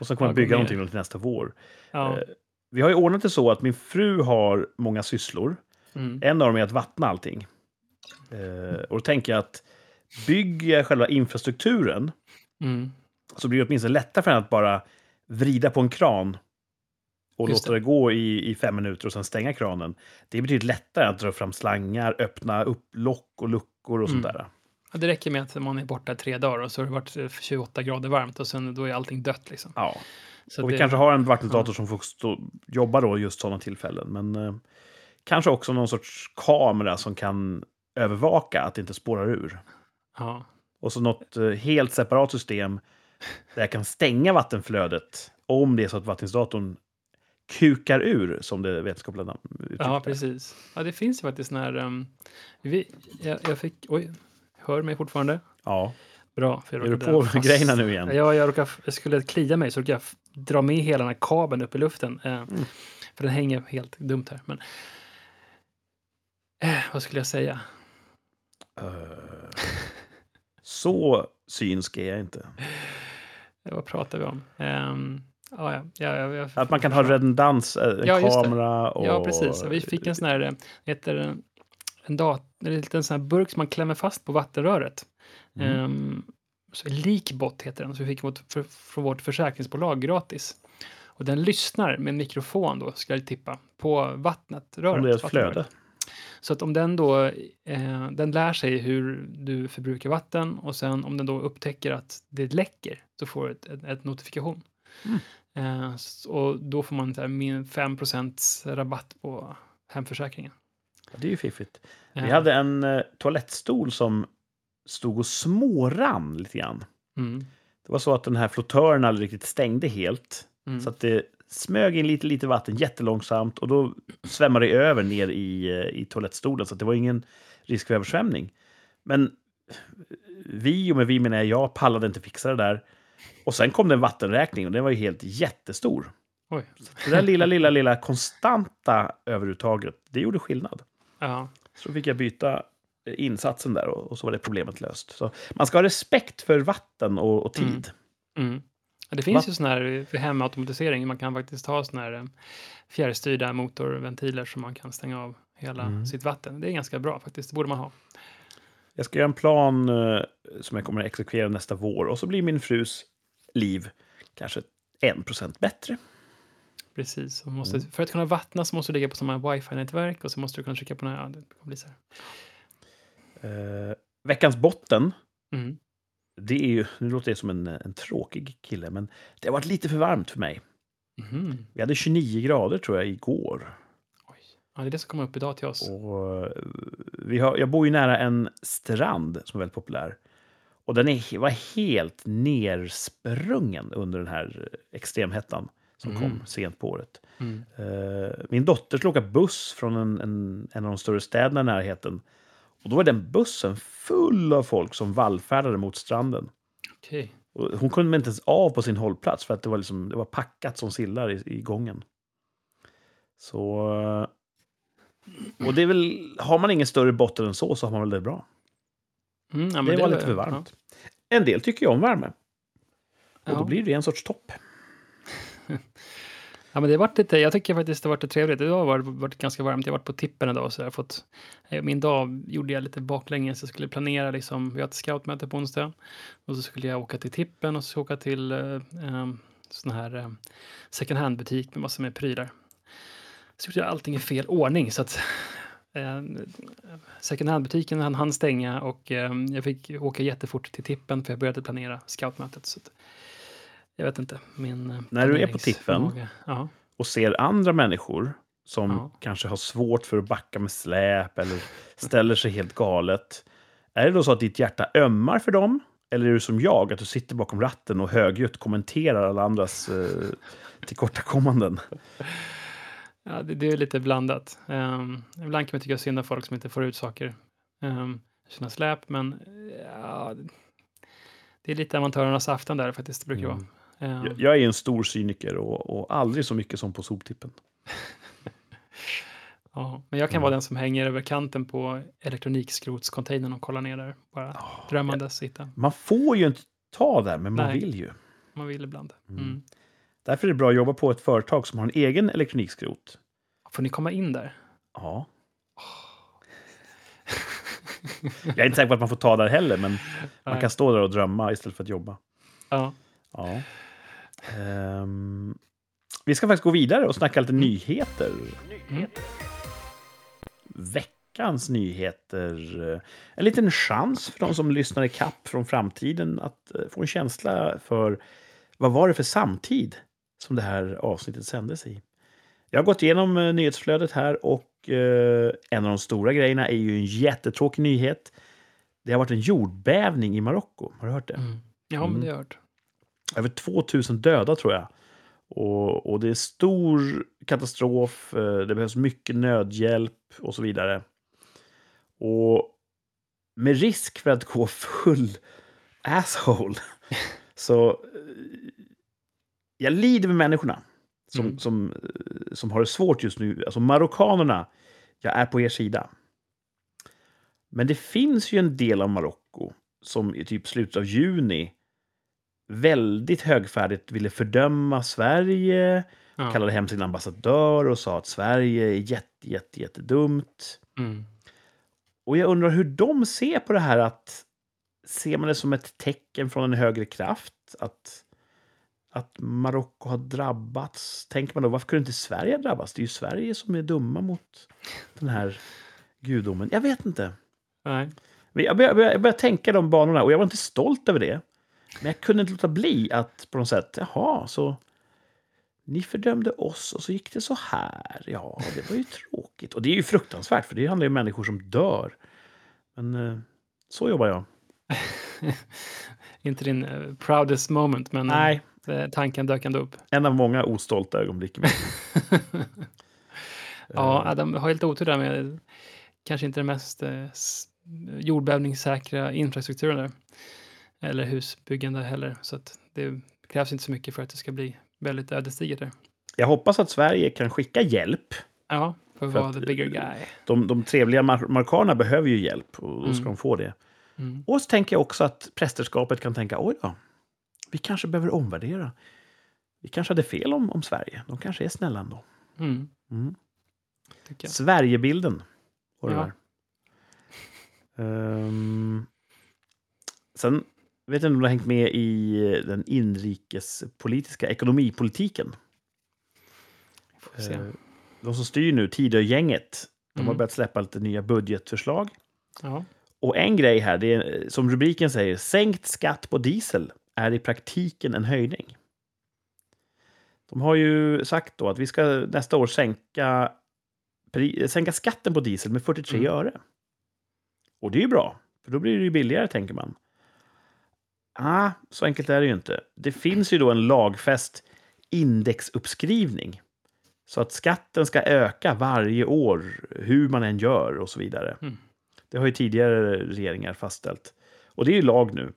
Och så kommer jag bygga någonting till nästa vår. Ja. Eh, vi har ju ordnat det så att min fru har många sysslor. Mm. En av dem är att vattna allting. Eh, och då tänker jag att bygger jag själva infrastrukturen mm. så blir det åtminstone lättare för henne att bara vrida på en kran och Just låta det. det gå i, i fem minuter och sen stänga kranen. Det är betydligt lättare att dra fram slangar, öppna upp lock och luckor och mm. sånt där. Ja, det räcker med att man är borta tre dagar och så har det varit 28 grader varmt och sen då är allting dött. Liksom. Ja, så och det, vi kanske har en vattendator ja. som får stå, jobba då just sådana tillfällen. Men eh, kanske också någon sorts kamera som kan övervaka att det inte spårar ur. Ja. Och så något eh, helt separat system där jag kan stänga vattenflödet om det är så att vattensdatorn kukar ur, som det vetenskapliga namnet Ja, precis. Ja, det finns ju faktiskt när... Um, vi, jag, jag, fick... Oj, hör mig fortfarande? Ja. Bra. För jag är du på fast, grejerna nu igen? Ja, jag, råkade, jag skulle klia mig så jag dra med hela den här kabeln upp i luften. Eh, mm. För den hänger helt dumt här. Men, eh, vad skulle jag säga? Uh, så synsk är jag inte. vad pratar vi om? Um, Ja, ja, ja, ja, att man kan ha redundans, en ja, kamera och... Ja, precis. Vi fick en sån här, heter en, dat en liten sån här burk som man klämmer fast på vattenröret. Mm. Um, så Likbot heter den, så vi fick mot, för, från vårt försäkringsbolag gratis. Och den lyssnar med en mikrofon då, ska jag tippa, på vattnet, röret. Om det är ett flöde. Så att om den då, eh, den lär sig hur du förbrukar vatten och sen om den då upptäcker att det läcker, så får du ett, ett, ett notifikation. Mm. Eh, och då får man min 5% rabatt på hemförsäkringen. Det är ju fiffigt. Vi ja. hade en eh, toalettstol som stod och smårann lite grann. Mm. Det var så att den här flottören aldrig riktigt stängde helt. Mm. Så att det smög in lite, lite vatten jättelångsamt och då svämmade det över ner i, eh, i toalettstolen. Så det var ingen risk för översvämning. Men vi, och med vi menar jag pallade inte fixa det där. Och sen kom det en vattenräkning och den var ju helt jättestor. Oj. det där lilla, lilla, lilla konstanta överuttaget, det gjorde skillnad. Ja. Så fick jag byta insatsen där och, och, så var det problemet löst. Så man ska ha respekt för vatten och, och tid. Mm. Mm. Ja, det finns Va? ju sådana här för hemautomatisering. Man kan faktiskt ha sådana här eh, fjärrstyrda motorventiler som man kan stänga av hela mm. sitt vatten. Det är ganska bra faktiskt. Det borde man ha. Jag ska göra en plan uh, som jag kommer att exekvera nästa vår och så blir min frus liv kanske en procent bättre. Precis. Måste, mm. För att kunna vattna så måste du ligga på samma wifi-nätverk och så måste du kunna trycka på den här. Ja, det bli så uh, veckans botten. Mm. Det är ju, nu låter det som en, en tråkig kille, men det har varit lite för varmt för mig. Mm. Vi hade 29 grader tror jag igår. Ja, det är det som kommer upp idag till oss. Och eh, vi har, jag bor ju nära en strand som är väldigt populär. Och den är, var helt nersprungen under den här extremhettan som mm. kom sent på året. Mm. Uh, min dotter skulle åka buss från en, en, en av de större städerna i närheten. Och då var den bussen full av folk som vallfärdade mot stranden. Okej. Och hon kunde inte ens av på sin hållplats för att det var, liksom, det var packat som sillar i, i gången. Så... Och det är väl, har man ingen större botten än så så har man väl det bra. Mm, ja, men det var är lite för varmt. En del tycker ju om värme. Ja. Och då blir det en sorts topp. Ja, men det varit lite, jag tycker faktiskt det har varit trevligt. Idag har det varit ganska varmt. Jag har varit på tippen idag så jag fått, min dag gjorde jag lite baklänges. Jag skulle planera liksom, vi har ett scoutmöte på onsdag och så skulle jag åka till tippen och så åka till eh, eh, sån här eh, second hand butik med massor med prylar. Så gjorde jag allting i fel ordning så att eh, second hand butiken han hann stänga och eh, jag fick åka jättefort till tippen för jag började planera scoutmötet. Så att, jag vet inte, min eh, När du är på tippen? Ja. och ser andra människor som Ja. kanske har svårt för att backa med släp eller ställer sig helt galet. Är det då så att ditt hjärta ömmar för dem? Eller är du som jag, att du sitter bakom ratten och högljutt kommenterar alla andras eh, tillkortakommanden? Ja, det, det är lite blandat. Um, ibland kan man tycka synd om folk som inte får ut saker um, sina släp, men ja, det- är lite amatörernas afton där faktiskt, det brukar Mm. vara. Ehm, Jag, jag är en stor cyniker och, och aldrig så mycket som på soptippen. ja, men jag kan Mm. vara den som hänger över kanten på elektronikskrotscontainern och kollar ner där, bara drömmandes sitta. Man får ju inte ta där, men man Nej. vill ju. Man vill ibland. Mm. Därför är det bra att jobba på ett företag som har en egen elektronikskrot. Får ni komma in där? Ja. Jag är inte säker på att man får ta där heller, men man kan stå där och drömma istället för att jobba. Ja. Ja. Ehm, vi ska faktiskt gå vidare och snacka lite nyheter. Mm. Veckans nyheter. En liten chans för de som lyssnar i kapp från framtiden att eh, få en känsla för vad var det för samtid som det här avsnittet sändes i. Jag har gått igenom eh, nyhetsflödet här och eh, en av de stora grejerna är ju en jättetråkig nyhet. Det har varit en jordbävning i Marocko. Har du hört det? Mm. Ja, men det har jag hört. över 2000 döda tror jag. Och, och det är stor katastrof, eh, det behövs mycket nödhjälp och så vidare. Och med risk för att gå full asshole så jag lider med människorna som, Mm. som, eh, som har det svårt just nu. Alltså marockanerna, jag är på er sida. Men det finns ju en del av Marocko som i typ slutet av juni väldigt högfärdigt ville fördöma Sverige, Ja. kallade hem sin ambassadör och sa att Sverige är jätte, jätte, jättedumt. Mm. Och jag undrar hur de ser på det här att ser man det som ett tecken från en högre kraft? Att, att Marocko har drabbats? Tänker man då, varför kunde inte Sverige drabbas? Det är ju Sverige som är dumma mot den här gudomen. Jag vet inte. Nej. Men Jag började, jag började, tänka de banorna och jag var inte stolt över det. Men jag kunde inte låta bli att på något sätt, jaha, så ni fördömde oss och så gick det så här. Ja, det var ju tråkigt. Och det är ju fruktansvärt, för det handlar ju om människor som dör. Men eh, så jobbar jag. Inte din eh, proudest moment, men eh, Nej, tanken dök ändå upp. en av många ostolta ögonblick. Ja, de har helt otur där med kanske inte den mest eh, jordbävningssäkra infrastrukturen där. Eller husbyggande heller. Så att det krävs inte så mycket för att det ska bli väldigt ödesdigert. Jag hoppas att Sverige kan skicka hjälp. Ja, för att vara the bigger guy. De, de trevliga mar- marockanerna behöver ju hjälp och då ska Mm. de få det. Mm. Och så tänker jag också att prästerskapet kan tänka, oj då, vi kanske behöver omvärdera. Vi kanske hade fel om, om Sverige. De kanske är snälla ändå. Mm, Mm. Sverigebilden. var det Ja. där. Ehm, sen vet jag inte om du har hängt med i den inrikespolitiska ekonomipolitiken. Eh, De som styr nu, Tidögänget, de har Mm. börjat släppa lite nya budgetförslag. Ja. Och en grej här, det är som rubriken säger, sänkt skatt på diesel är i praktiken en höjning. De har ju sagt då att vi ska nästa år sänka, sänka skatten på diesel med 43 Mm. öre. Och det är ju bra, för då blir det ju billigare tänker man. Ah, så enkelt är det ju inte. Det finns ju då en lagfäst indexuppskrivning. Så att skatten ska öka varje år, hur man än gör och så vidare. Mm. Det har ju tidigare regeringar fastställt. Och det är ju lag nu.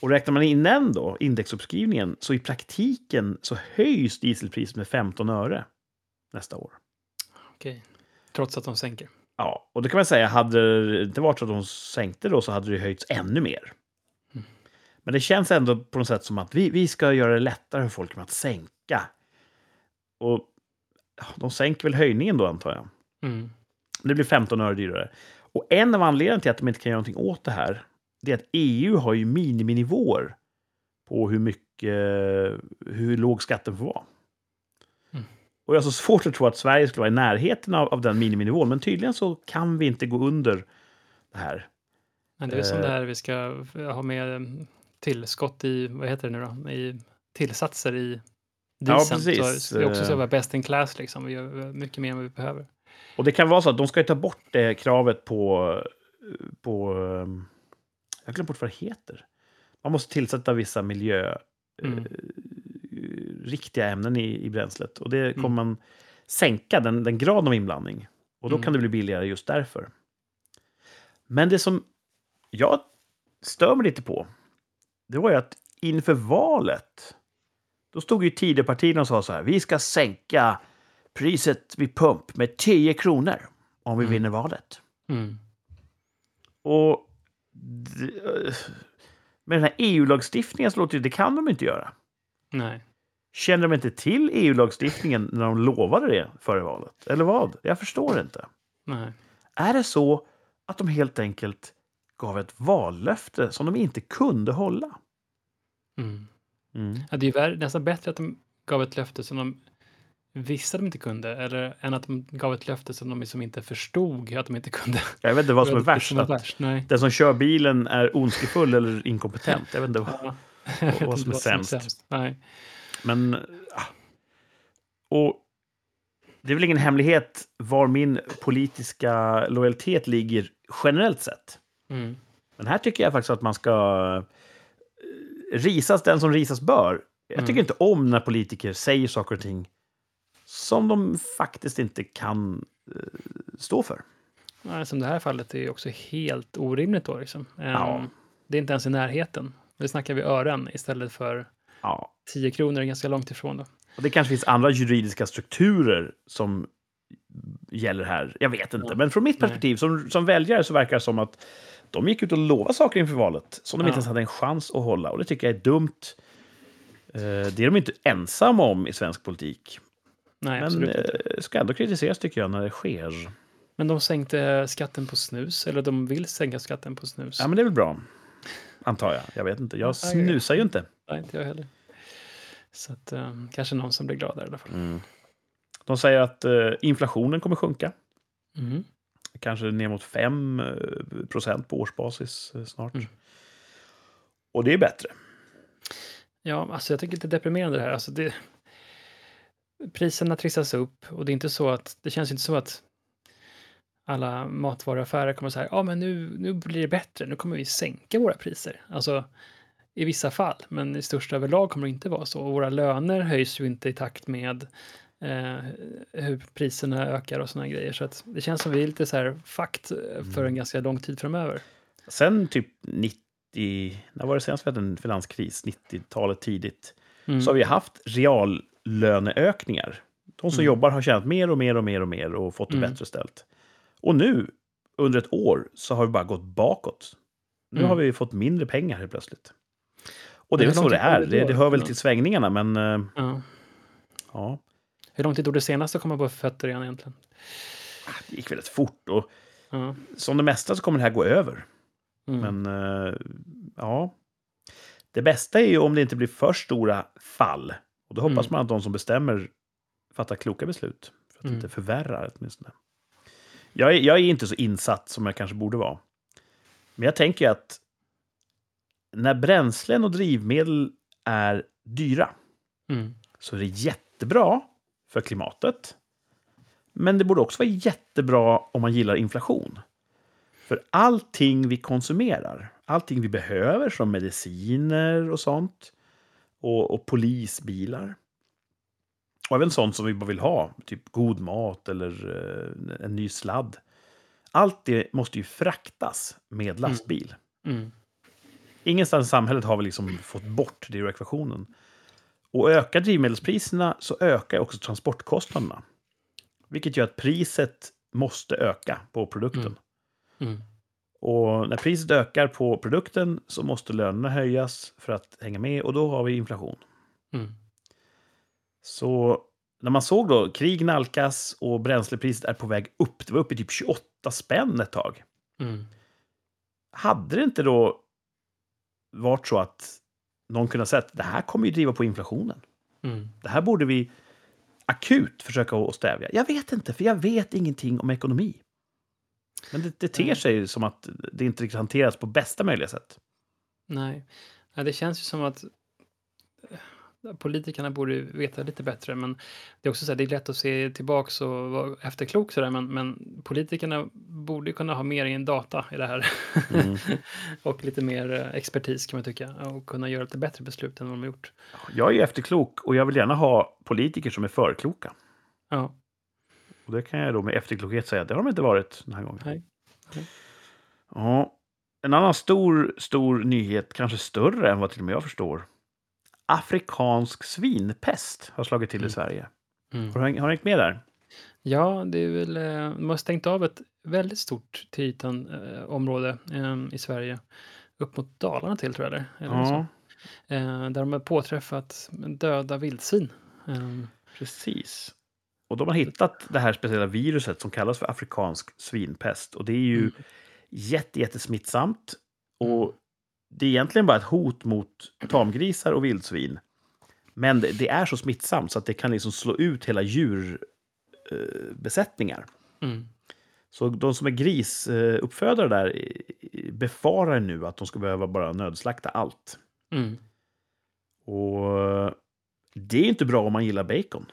Och räknar man in den då, indexuppskrivningen, så i praktiken så höjs dieselpriset med 15 öre nästa år. Okej. Trots att de sänker. Ja, och det kan man säga, hade det inte varit så att de sänkte då så hade det höjts ännu mer. Mm. Men det känns ändå på något sätt som att vi, vi ska göra det lättare för folk med att sänka. Och de sänker väl höjningen då antar jag. Mm. Det blir 15 öre dyrare. Och en av anledningarna till att de inte kan göra någonting åt det här, det är att EU har ju miniminivåer på hur mycket, hur låg skatten får vara. Mm. Och jag har så svårt att tro att Sverige skulle vara i närheten av, av den miniminivån, men tydligen så kan vi inte gå under det här. Men det är som Eh. det här vi ska ha med eh, tillskott i, vad heter det nu då, i tillsatser i Ja, dieseln. precis. Så vi också ska Eh. vara best in class liksom. Vi gör mycket mer än vad vi behöver. Och det kan vara så att de ska ju ta bort det kravet på... på jag har glömt bort vad det heter. Man måste tillsätta vissa miljö... Mm. eh, riktiga ämnen i, i bränslet. Och det kommer Mm. man sänka, den, den graden av inblandning. Och då Mm. kan det bli billigare just därför. Men det som jag stör mig lite på, det var ju att inför valet, då stod ju Tidöpartierna och sa så här, vi ska sänka priset vid pump med 10 kronor om vi Mm. vinner valet. Mm. Och eh, med den här EU-lagstiftningen så låter det, det kan de inte göra. Nej. Känner de inte till EU-lagstiftningen när de lovade det före valet? Eller vad? Jag förstår inte. Nej. Är det så att de helt enkelt gav ett vallöfte som de inte kunde hålla? Mm. Mm. Ja, det är nästan bättre att de gav ett löfte som de visste de inte kunde, eller än att de gav ett löfte som de liksom inte förstod att de inte kunde. Jag vet inte vad som är Det värst. som är värst. Den som kör bilen är ondskefull eller inkompetent. Jag vet inte. vad- Ja. Vet vad inte som är sämst. Nej. Men... ah. Och det är väl ingen hemlighet var min politiska lojalitet ligger generellt sett. Mm. Men här tycker jag faktiskt att man ska eh, risas den som risas bör. Jag tycker Mm. inte om när politiker säger saker och ting som de faktiskt inte kan eh, stå för. Nej, som det här fallet är ju också helt orimligt då. Liksom. Ehm, Ja. Det är inte ens i närheten. Nu snackar vi ören istället för Ja. 10 kronor, är ganska långt ifrån. Då. Och det kanske finns andra juridiska strukturer som gäller här. Jag vet inte. Ja. Men från mitt Nej. perspektiv som, som väljare så verkar det som att de gick ut och lovade saker inför valet som de Ja. inte ens hade en chans att hålla. Och det tycker jag är dumt. Eh, Det är de inte ensamma om i svensk politik. Nej, Men inte. eh, ska ändå kritiseras tycker jag när det sker. Men de sänkte skatten på snus, eller de vill sänka skatten på snus. Ja, men det är väl bra. Antar jag. Jag vet inte. Jag Ja, snusar ju inte. Nej, inte jag heller. Så att, ehm, kanske någon som blir glad där i alla fall. Mm. De säger att eh, inflationen kommer sjunka. Mm. Kanske ner mot 5 procent på årsbasis snart. Mm. Och det är bättre. Ja, alltså jag tycker det är deprimerande det här. Alltså det, priserna trissas upp och det är inte så att, det känns inte så att alla matvaruaffärer kommer säga, ja men nu, nu blir det bättre, nu kommer vi sänka våra priser. Alltså i vissa fall, men i största överlag kommer det inte vara så. Och våra löner höjs ju inte i takt med eh, hur priserna ökar och sådana grejer. Så att det känns som vi är lite så här fakt för en ganska lång tid framöver. Sen typ 90, när var det senast vi hade en finanskris? 90-talet tidigt. Mm. Så har vi haft reallöneökningar. De som Mm. jobbar har tjänat mer och mer och mer och mer och fått det Mm. bättre ställt. Och nu, under ett år, så har vi bara gått bakåt. Nu Mm. har vi fått mindre pengar helt plötsligt. Och det är väl så det är. det Det, hör väl till svängningarna, men eh, Ja. ja, Hur lång tid tog det senast att komma på fötter igen egentligen? det gick väldigt fort. Och Ja. som det mesta så kommer det här gå över. Mm. Men eh, ja, det bästa är ju om det inte blir för stora fall. Och då hoppas Mm. man att de som bestämmer fattar kloka beslut. För att Mm. inte förvärra åtminstone. Jag är, jag är inte så insatt som jag kanske borde vara. Men jag tänker att när bränslen och drivmedel är dyra Mm. så är det jättebra för klimatet. Men det borde också vara jättebra om man gillar inflation. För allting vi konsumerar, allting vi behöver som mediciner och sånt, och, och polisbilar, och även sånt som vi bara vill ha, typ god mat eller eh, en ny sladd. allt det måste ju fraktas med lastbil. Mm. Ingenstans i samhället har vi liksom fått bort det ur ekvationen. Och ökar drivmedelspriserna så ökar också transportkostnaderna. Vilket gör att priset måste öka på produkten. Mm. Och när priset ökar på produkten så måste lönerna höjas för att hänga med och då har vi inflation. Mm. Så när man såg då krig nalkas och bränslepriset är på väg upp, det var uppe i typ 28 spänn ett tag. Mm. Hade det inte då varit så att någon kunde ha sett det här kommer ju driva på inflationen. Mm. Det här borde vi akut försöka att stävja. Jag vet inte, för jag vet ingenting om ekonomi. Men det, det ter sig som att det inte riktigt hanteras på bästa möjliga sätt. Nej. Ja, det känns ju som att eh, politikerna borde veta lite bättre, men det är också så här, det är lätt att se tillbaks och vara efterklok sådär, men, men politikerna borde kunna ha mer in data i det här. Mm. och lite mer eh, expertis kan man tycka och kunna göra lite bättre beslut än vad de har gjort. Jag är ju efterklok och jag vill gärna ha politiker som är förkloka. Ja, Och det kan jag då med efterklokhet säga att det har de inte varit den här gången. nej. Nej. Ja. En annan stor, stor nyhet, kanske större än vad till och med jag förstår. Afrikansk svinpest har slagit till i Mm. Sverige. Mm. Har du, har du hängt med där? Ja, det är väl, eh, de har stängt av ett väldigt stort till ytan eh, område eh, i Sverige. Upp mot Dalarna till tror jag det. Eller så. Ja, Eh, där de har påträffat döda vildsvin. Eh, precis. Och de har hittat det här speciella viruset som kallas för afrikansk svinpest. Och det är ju Mm. jätte, jättesmittsamt. Och det är egentligen bara ett hot mot tamgrisar och vildsvin. Men det, det är så smittsamt så att det kan liksom slå ut hela djurbesättningar. Eh, mm, så de som är grisuppfödare där eh, befarar nu att de ska behöva bara nödslakta allt. mm. Och det är inte bra om man gillar bacon.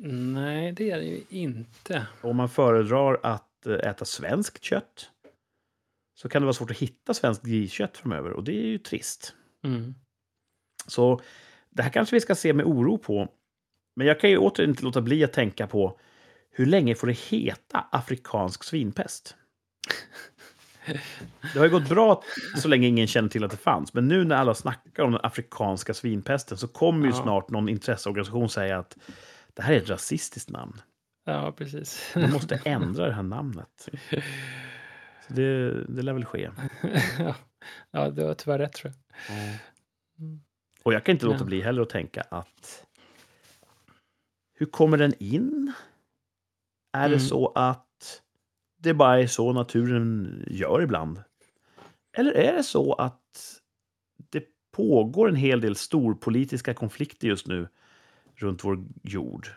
Nej, det är det ju inte. Om man föredrar att eh, äta svenskt kött så kan det vara svårt att hitta svenskt griskött framöver och det är ju trist. Mm. Så det här kanske vi ska se med oro på. Men jag kan ju återigen inte låta bli att tänka på hur länge får det heta afrikansk svinpest? Det har ju gått bra så länge ingen känner till att det fanns. Men nu när alla snackar om den afrikanska svinpesten så kommer ju Ja. snart någon intresseorganisation säga att det här är ett rasistiskt namn. Ja, precis. Man måste ändra det här namnet. Så det, det lär väl ske. ja. ja, du har tyvärr rätt tror jag. Mm. Och jag kan inte låta bli heller att tänka att hur kommer den in? Är det Mm. så att det bara är så naturen gör ibland? Eller är det så att det pågår en hel del storpolitiska konflikter just nu runt vår jord?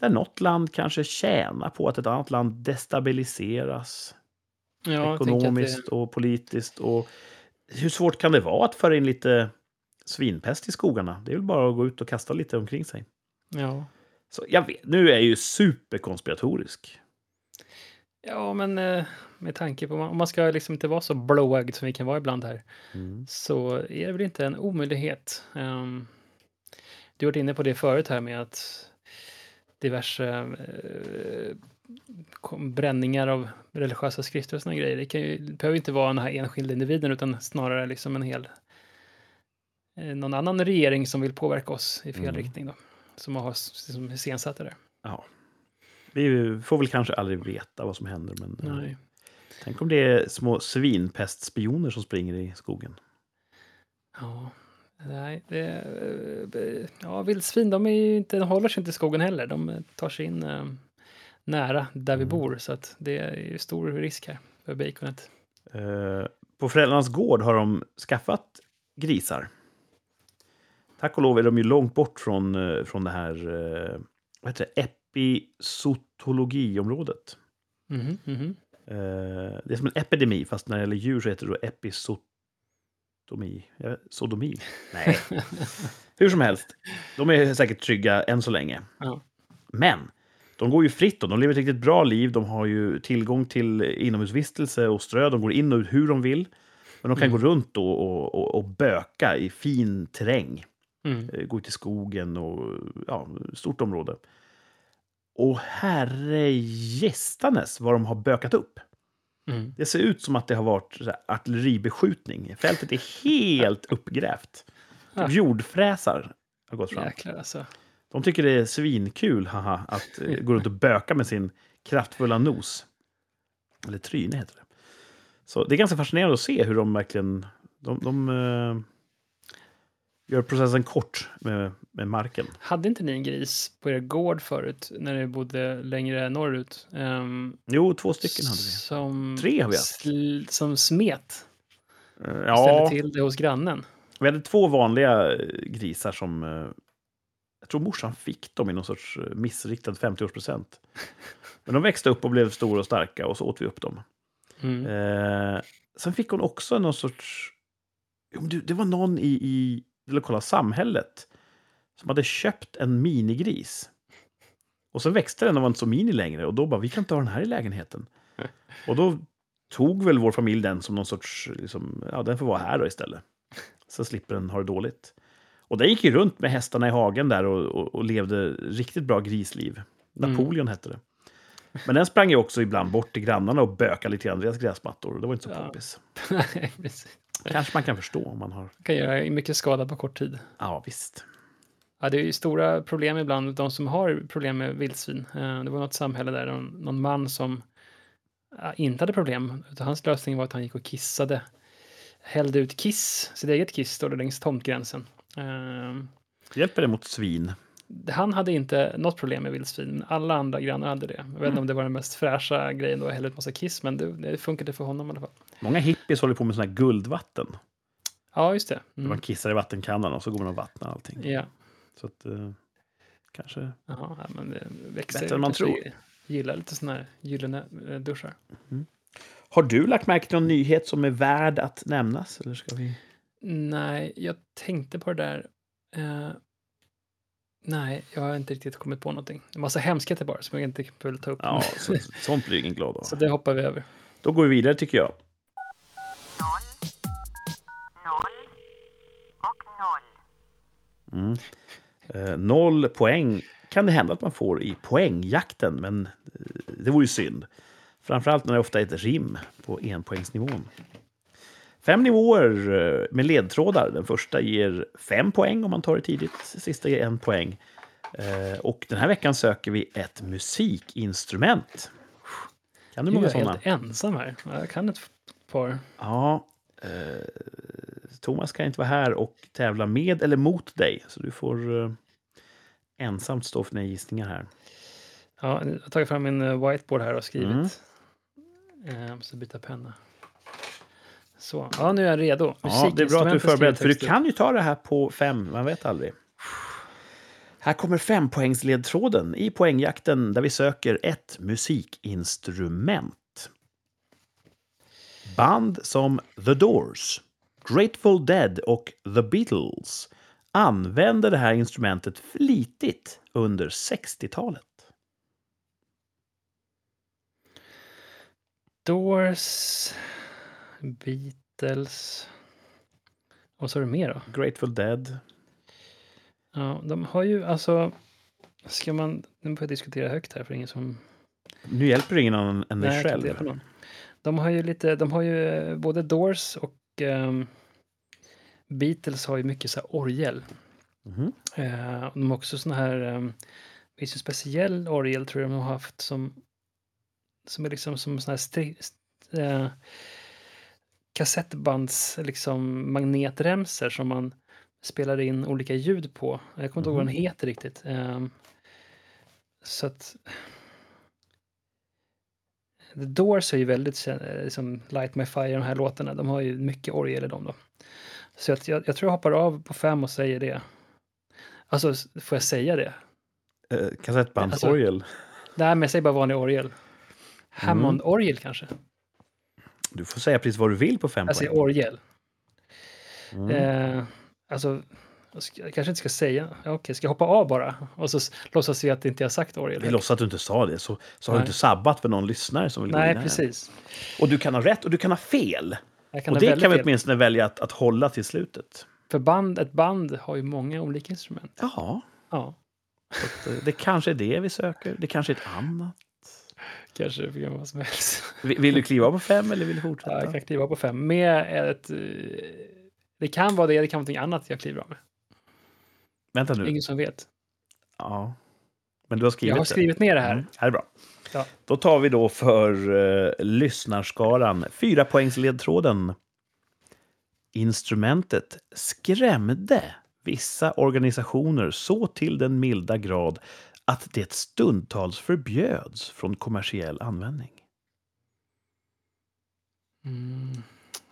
Där något land kanske tjänar på att ett annat land destabiliseras Ja, ekonomiskt och politiskt. Och hur svårt kan det vara att föra in lite svinpest i skogarna? Det är väl bara att gå ut och kasta lite omkring sig. Det, ja. Så jag vet, nu är jag ju superkonspiratorisk. ja, men eh, med tanke på om man ska liksom inte vara så blåögd som vi kan vara ibland här Mm. så är det väl inte en omöjlighet. Um, du har varit inne på det förut här med att diverse eh, bränningar av religiösa skrifter och såna grejer. Det, kan ju, det behöver inte vara den här enskilda individen utan snarare liksom en hel eh, någon annan regering som vill påverka oss i fel Mm. riktning då. Som har som iscensatt det där. Ja. Vi får väl kanske aldrig veta vad som händer, men eh, Nej. tänk om det är små svinpestspioner som springer i skogen. Ja, nej, det, eh, ja, vildsvin de, är ju inte, de håller sig inte i skogen heller. De tar sig in eh, nära där vi Mm. bor så att det är ju stor risk här för baconet. Eh, på föräldrarnas gård har de skaffat grisar. Tack och lov är de ju långt bort från, eh, från det här eh, vad heter det? episotologiområdet. Mhm, mhm. Eh, det är som en epidemi, fast när det gäller djur så heter det då episotomi. Ja, sodomi? Nej, hur som helst. De är säkert trygga än så länge. Ja. Men de går ju fritt och de lever ett riktigt bra liv. De har ju tillgång till inomhusvistelse och strö. De går in och ut hur de vill. Men de kan Mm. gå runt och, och, och, och böka i fin terräng. Mm. Eh, Gå ut i skogen och ja, stort område. Och herre gästanes vad de har bökat upp. Mm. Det ser ut som att det har varit artilleribeskjutning. Fältet är helt uppgrävt. Ja. Typ jordfräsar har gått fram. Jäklar alltså. De tycker det är svinkul haha, att eh, gå runt och böka med sin kraftfulla nos. Eller tryne heter det. Så det är ganska fascinerande att se hur de verkligen... De, de eh, gör processen kort med, med marken. Hade inte ni en gris på er gård förut när ni bodde längre norrut? Ehm, Jo, två stycken hade vi. Som, Tre har vi haft. som smet. Ställde Ja, till det hos grannen. vi hade två vanliga eh, grisar som... eh, Jag tror morsan fick dem i någon sorts missriktad 50-årspresent. Men de växte upp och blev stora och starka och så åt vi upp dem. Mm. Eh, sen fick hon också någon sorts... Det, var någon i, i det lokala samhället som hade köpt en minigris. Och så växte den och var inte så mini längre. Och då bara, vi kan inte ha den här i lägenheten. Och då tog väl vår familj den som någon sorts, liksom, ja den får vara här då istället. Så slipper den ha det dåligt. Och den gick ju runt med hästarna i hagen där och, och, och levde riktigt bra grisliv. Napoleon hette det. Men den sprang ju också ibland bort till grannarna och bökade lite grann deras gräsmattor. Och det var inte så Ja. poppis. Kanske man kan förstå om man har... kan göra mycket skada på kort tid. Ja, visst. Ja, det är ju stora problem ibland, de som har problem med vildsvin. Eh, Det var något samhälle där, någon, någon man som inte hade problem, utan hans lösning var att han gick och kissade. Hällde ut kiss, sitt eget kiss, står det längs tomtgränsen. Eh, Hjälper det mot svin? Han hade inte något problem med vildsvin, men alla andra grannar hade det. Jag vet Mm. inte om det var den mest fräscha grejen då, att hälla ut massa kiss, men det, det funkade för honom i alla fall. Många hippies håller på med såna här guldvatten. Ja, just det. Mm. Man kissar i vattenkannan och så går man och vattnar allting. Ja, Så att, eh, kanske... Ja, men det växer. Bättre än man tror. Gillar lite såna här gyllene eh, duschar. Har du lagt märke till någon nyhet som är värd att nämnas? Eller ska vi... Nej, jag tänkte på det där. Eh, nej, jag har inte riktigt kommit på någonting. En massa hemskheter bara som jag inte vill ta upp. Ja, så, sånt blir ingen glad av. Så det hoppar vi över. Då går vi vidare tycker jag. noll, noll och noll. Mm. Eh, noll poäng kan det hända att man får i poängjakten, men eh, det vore ju synd. Framförallt när det ofta är ett rim på enpoängsnivån. Fem nivåer eh, med ledtrådar. Den första ger fem poäng om man tar det tidigt. Sista ger en poäng. Eh, Och den här veckan söker vi ett musikinstrument. Kan du är många jag sådana? helt ensam här. Jag kan ett par. Ja, Thomas kan inte vara här och tävla med eller mot dig. Så du får eh, ensamt stå för dina gissningar här. Ja, jag har tagit fram min eh, whiteboard här och skrivit. Mm. Eh, måste byta penna. Så, ja nu är jag redo. Ja, det är bra att du är förberedd, för du kan ju ta det här på fem, man vet aldrig. Här kommer fempoängsledtråden i poängjakten där vi söker ett musikinstrument. Band som The Doors, Grateful Dead och The Beatles använde det här instrumentet flitigt under 60-talet. Doors, Beatles. Vad sa du mer då? Grateful Dead. Ja, de har ju alltså... Ska man... Nu börjar jag diskutera högt här för ingen som... Nu hjälper det ingen annan än dig själv. De har ju lite... De har ju eh, både Doors och ehm, Beatles har ju mycket så här orgel. Mhm. Eh, de har också såna här... Um, det finns en speciell orgel tror jag de har haft som... Som är liksom som såna här... Stri, st- eh, kassettbands liksom magnetremsor som man spelar in olika ljud på. Jag kommer inte ihåg vad den Mhm. heter riktigt. Ehm, så att... The Doors är ju väldigt, kä- liksom Light My Fire, de här låtarna, de har ju mycket orgel i dem då. Så att jag, jag tror jag hoppar av på fem och säger det. Alltså, får jag säga det? Eh, kassettbandsorgel. Nej, men jag säger bara vanlig orgel. Hammond-orgel kanske? Du får säga precis vad du vill på fem Jag säger poäng. orgel. Mm. Eh, alltså, jag jag kanske inte ska säga. Ja, Okej, ska jag hoppa av bara? Och så låtsas vi att inte jag sagt orgel. Vi låtsas att du inte sa det, så, så har du inte sabbat för någon lyssnare som vill Nej, precis. Och du kan ha rätt och du kan ha fel. Kan och det kan vi fel. åtminstone välja att, att hålla till slutet. För band, ett band har ju många olika instrument. Ja, Ja. Att, eh, det kanske är det vi söker. Det kanske är ett annat. Kanske det kan vara som helst. Vi- Vill du kliva på fem eller vill du Ja, fortsätta? jag kan kliva på fem. Med ett... eh, Det kan vara det, det kan vara någonting annat jag kliver av med. Vänta nu. Ingen som vet. Ja. Men du har skrivit Jag har det. skrivit ner det här. Mm, här är bra. Ja. Då tar vi då för uh, lyssnarskaran fyra poängs ledtråden. Instrumentet skrämde vissa organisationer så till den milda grad att det stundtals förbjöds från kommersiell användning. Mm.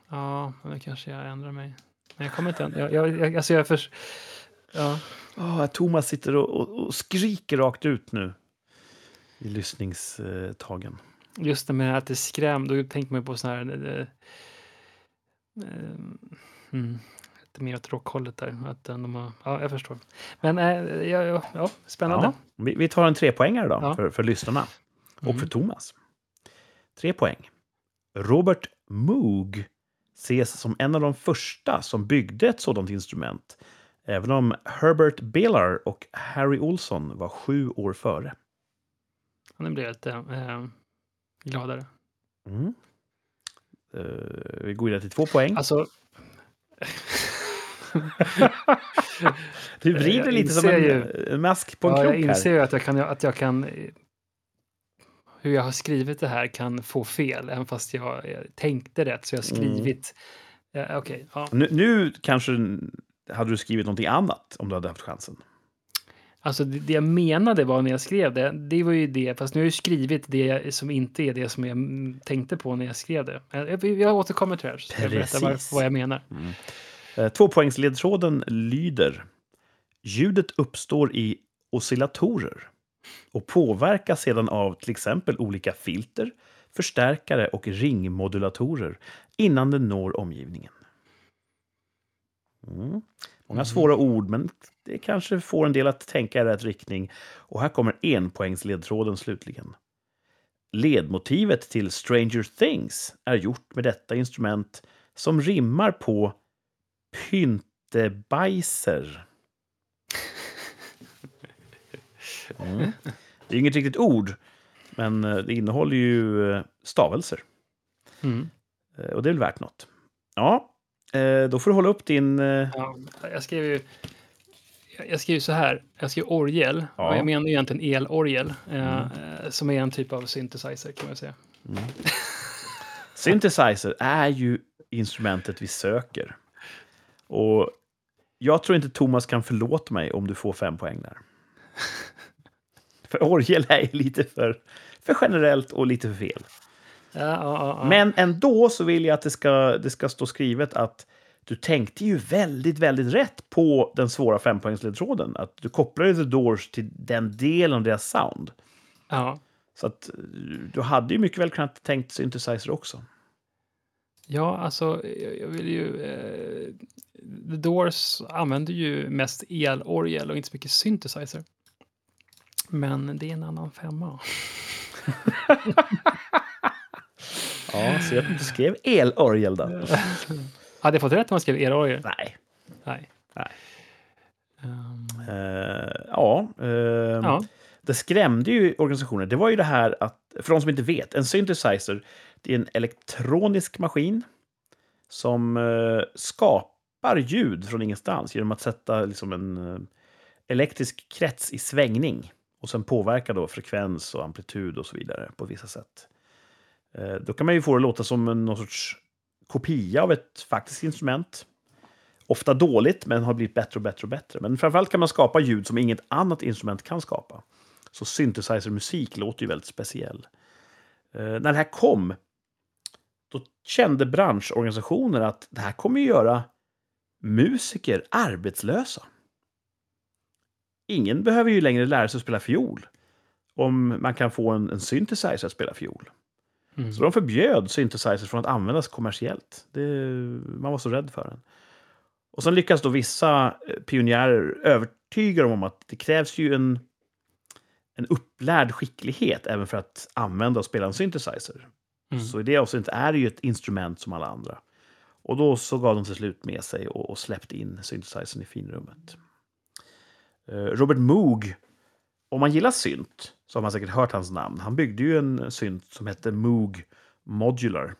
Ja, men då kanske jag ändrar mig. Men jag kommer inte... Jag, jag, jag, alltså jag förs... Ja. Oh, Thomas sitter och, och, och skriker rakt ut nu i lyssningstagen. Just det med att det skräm, då tänker man på sån här... eh, eh, mm, lite mer åt rockhållet där. Att eh, de har, ja, jag förstår. Men eh, ja, ja, ja, spännande. Ja, vi, vi tar en trepoängare då för, för lyssnarna och Mm. för Thomas. Tre poäng. Robert Moog ses som en av de första som byggde ett sådant instrument. Även om Herbert Baylor och Harry Olson var sju år före. Nu blir jag lite eh, gladare. Mm. Eh, vi går vidare till två poäng. Alltså, du vrider jag lite som en, en mask på en ja, jag krok inser här. ju att jag kan, att jag kan hur jag har skrivit det här kan få fel, även fast jag eh, tänkte rätt. Så jag har Mm. skrivit... Eh, Okej, ja. Nu, nu kanske hade du skrivit någonting annat om du hade haft chansen. Alltså det, jag menade var när jag skrev det, det var ju det, fast nu har jag ju skrivit det som inte är det som jag mm, tänkte på när jag skrev det. Jag, jag återkommer till det här, så ska jag berätta vad, vad jag menar. Eh, Tvåpoängsledtråden lyder. Ljudet uppstår i oscillatorer och påverkas sedan av till exempel olika filter, förstärkare och ringmodulatorer innan den når omgivningen. Mm. Många svåra ord, men det kanske får en del att tänka i rätt riktning. Och här kommer enpoängsledtråden slutligen. Ledmotivet till Stranger Things är gjort med detta instrument som rimmar på pyntebajser. Mm. Det är inget riktigt ord, men eh, det innehåller ju eh, stavelser. Mm. Eh, Och det är väl värt något. Ja, eh, då får du hålla upp din... eh, Ja, jag skrev ju... jag- skrev så här, jag skrev orgel, Ja. och jag menar egentligen elorgel, eh, Mm. eh, som är en typ av synthesizer kan man säga. Synthesizer är ju instrumentet vi söker. Och jag tror inte Thomas kan förlåta mig om du får fem poäng där. För orgel är lite för, för generellt och lite för fel. Ja. Men ändå så vill jag att det ska, det ska stå skrivet att du tänkte ju väldigt, väldigt rätt på den svåra fempoängsledtråden. Att du kopplade The Doors till den delen av deras sound. ja. Så att du hade ju mycket väl kunnat tänkt synthesizer också. Ja, alltså, jag jag vill ju... Eh, The Doors använder ju mest elorgel och inte så mycket synthesizer. Men det är en annan femma. Ja, så du skrev elorgel då. Hade jag fått rätt om man skrev elorgel? Nej. Nej. Nej. Ehm, Eh, ja, eh, ja. det skrämde ju organisationer. Det var ju det här att, för de som inte vet, en synthesizer det är en elektronisk maskin som eh, skapar ljud från ingenstans genom att sätta liksom en eh, elektrisk krets i svängning och sen påverka då frekvens och amplitud och så vidare på vissa sätt. Eh, då kan man ju få det att låta som en, någon sorts kopia av ett faktiskt instrument. Ofta dåligt, men har blivit bättre och bättre och bättre. Men framförallt kan man skapa ljud som inget annat instrument kan skapa. Så synthesizer-musik låter ju väldigt speciell. Eh, när det här kom, då kände branschorganisationer att det här kommer ju göra musiker arbetslösa. Ingen behöver ju längre lära sig att spela fiol om man kan få en, en synthesizer att spela fiol. Mm. Så de förbjöd synthesizers från att användas kommersiellt. Det, man var så rädd för den. Och sen lyckas då vissa eh, pionjärer övertyga dem om att det krävs ju en, en upplärd skicklighet även för att använda och spela en synthesizer. Mm. Så i det avseendet är det ju ett instrument som alla andra. Och då så gav de till slut med sig och, och släppte in synthesizern i finrummet. Eh, Robert Moog om man gillar synt så har man säkert hört hans namn. Han byggde ju en synt som hette Moog Modular.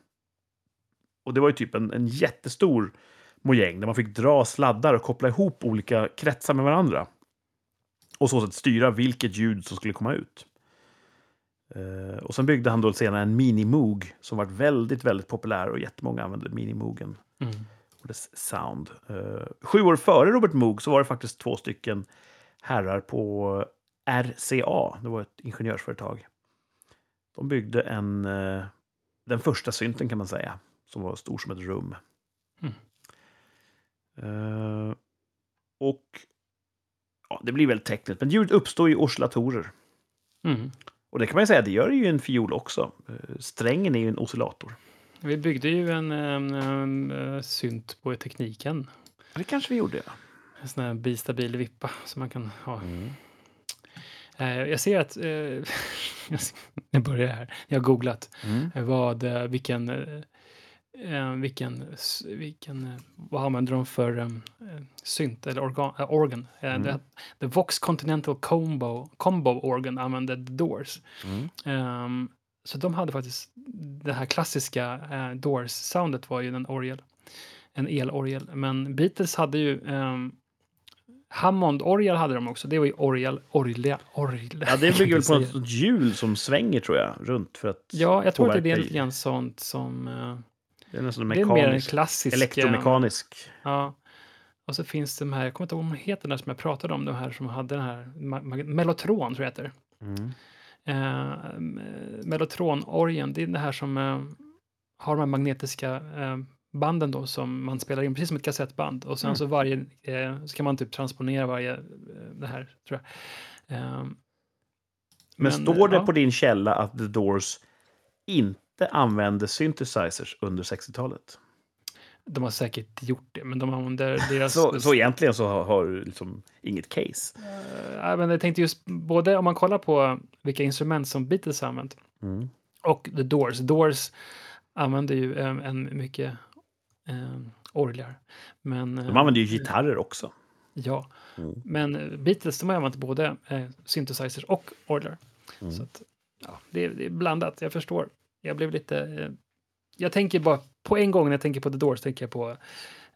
Och det var ju typ en, en jättestor mojäng där man fick dra sladdar och koppla ihop olika kretsar med varandra. Och så sätt styra vilket ljud som skulle komma ut. Eh, och sen byggde han då senare en Mini-Moog som var väldigt, väldigt populär och jättemånga använde Mini-Moogen Mm. och dess sound. Eh, sju år före Robert Moog så var det faktiskt två stycken herrar på RCA, det var ett ingenjörsföretag. De byggde en, eh, den första synten kan man säga, som var stor som ett rum. Mm. Eh, och ja, det blir väldigt tekniskt, men ljudet uppstår i oscillatorer. Mm. Och det kan man ju säga, det gör ju en fiol också. Eh, Strängen är ju en oscillator. Vi byggde ju en um, eh, synt på tekniken. Det kanske vi gjorde, ja. En sån här bistabil vippa som man kan ha. Mm. Eh, jag ser att, eh, jag börjar här, jag har googlat Mm. eh, vad, vilken, vilken, vilken, vad använder de för um, synt eller organ? organ. Mm. det, the Vox Continental Combo, Combo Organ använde The Doors. Mm. Ehm, så de hade faktiskt det här klassiska uh, Doors-soundet var ju en orgel. En elorgel. Men Beatles hade ju um, Hammond-orgel hade de också. Det var ju orgel, orgel, orgel. Ja, det bygger väl på något hjul som svänger tror jag, runt för att Ja, jag tror att det är lite grann sånt som... eh, Det är nästan det är mer en mekanisk, klassisk... eh, elektromekanisk. Ja. Och så finns de här, jag kommer inte ihåg vad de heter, där som jag pratade om, de här som hade den här, Mellotron tror jag heter. Mm. Eh, m- Mellotron-orgeln, det är det här som eh, har de här magnetiska eh, banden då som man spelar in, precis som ett kassettband. Och sen Mm. så varje, eh, så kan man typ transponera varje, eh, det här tror jag. Eh, Men, men, står det ja. på din källa att The Doors inte använde synthesizers under 60-talet? de har säkert gjort det, men de använder deras... Så, så egentligen så har, har du liksom inget case. Ja, men jag tänkte just, både om man kollar på vilka instrument som Beatles har använt Mm. och The Doors. Doors använder ju eh, en mycket eh, orglar. Men, De eh, använder ju gitarrer också. Ja, Mm. men eh, Beatles de har använt både eh, synthesizers och orglar. Mm. Så att, ja, det, är, det är blandat, jag förstår. Jag blev lite... Eh, jag tänker bara, på en gång när jag tänker på The Doors tänker jag på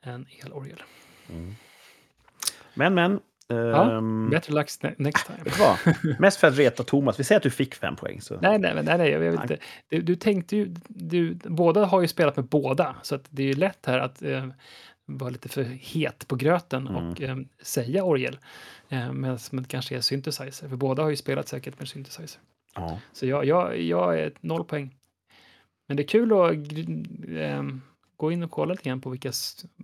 en elorgel. Men, men. Ja, ehm, Better luck ne- next time. vet vad? Mest för att reta Thomas. Vi säger att du fick fem poäng. Så. Nej, nej, nej, nej jag vet inte. Du, du tänkte ju, du, båda har ju spelat med båda, så att det är ju lätt här att eh, vara lite för het på gröten och eh, säga orgel, eh, medan det kanske är synthesizer, för båda har ju spelat säkert med synthesizer. Ja. Så jag, jag, jag är noll poäng. Men det är kul att ehm, gå in och kolla lite grann på vilka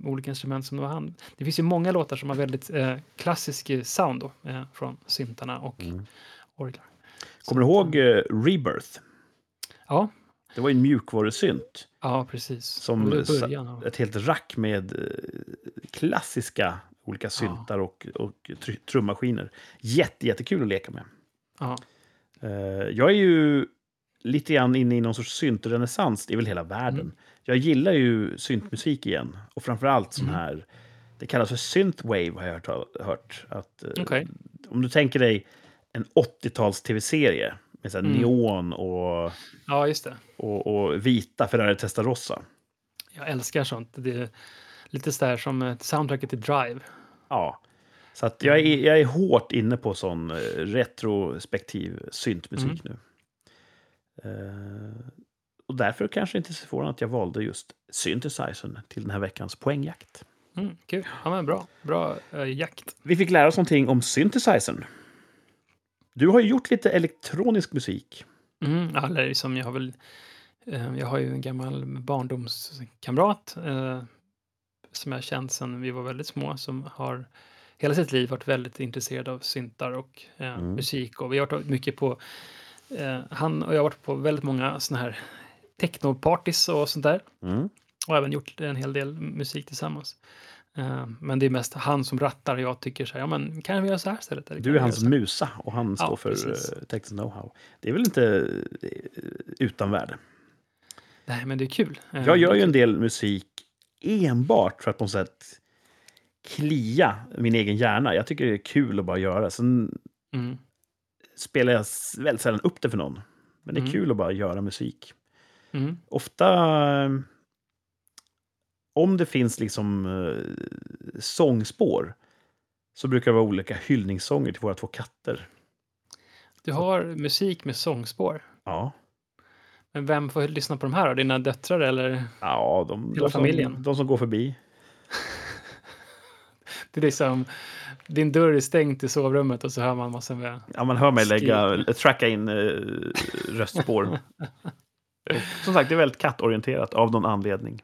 olika instrument som de har hand. Det finns ju många låtar som har väldigt eh, klassisk eh, sound då, eh, från syntarna och Mm. orglar. Kommer du ihåg eh, Rebirth? Ja, Det var ju en mjukvarusynt. ja precis. Som Det var början av- ett helt rack med eh, klassiska olika syntar och, och tr- trummaskiner. Jätte, jättekul att leka med. Ja. Eh, jag är ju lite grann inne i någon sorts syntrenässans, det är väl hela världen. Mm. Jag gillar ju syntmusik igen. Och framförallt sån Mm. här, det kallas för synthwave har jag hört. hört att, eh, Okej. Om du tänker dig en 80-tals tv-serie med så här Mm. neon och, ja, just det. och, och vita Ferrari Testarossa. Jag älskar sånt. Det är lite sådär som eh, soundtracket till Drive. Ja. Så att jag, är, jag är hårt inne på sån eh, retrospektiv syntmusik nu. Eh, och därför kanske inte så förvånande att jag valde just synthesizern till den här veckans poängjakt. Mm, kul. Ja, men bra. Bra eh, jakt. Vi fick lära oss någonting om synthesizern. Du har ju gjort lite elektronisk musik. Mm, eller som jag har väl... Eh, jag har ju en gammal barndomskamrat eh, som jag känt sedan vi var väldigt små som har hela sitt liv varit väldigt intresserad av syntar och eh, Mm. musik. Och vi har varit mycket på... Eh, han och jag har varit på väldigt många såna här technopartys och sånt där. Mm. Och även gjort en hel del musik tillsammans. Eh, men det är mest han som rattar och jag tycker så här, ja men kan vi göra så här istället? Eller Du är hans musa och han står Ja, för precis. uh, text know-how. Det är väl inte eh, utan värde. Nej, men det är kul. Eh, Jag gör ju en del musik enbart för att på något sätt klia min egen hjärna. Jag tycker det är kul att bara göra. Sen. Mm. spelar jag väldigt sällan upp det för någon. Men det är Mm. kul att bara göra musik. Mm. Ofta, eh, om det finns liksom eh, sångspår, så brukar det vara olika hyllningssånger till våra två katter. Du har musik med sångspår. Ja, Men vem får lyssna på de här då? Dina döttrar eller? ja de, Hela de, familjen. som, de som går förbi. Det är liksom, din dörr är stängd till sovrummet och så hör man massor med... Ja, man hör mig lägga, tracka in eh, röstspår. Som sagt, det är väldigt kattorienterat av någon anledning.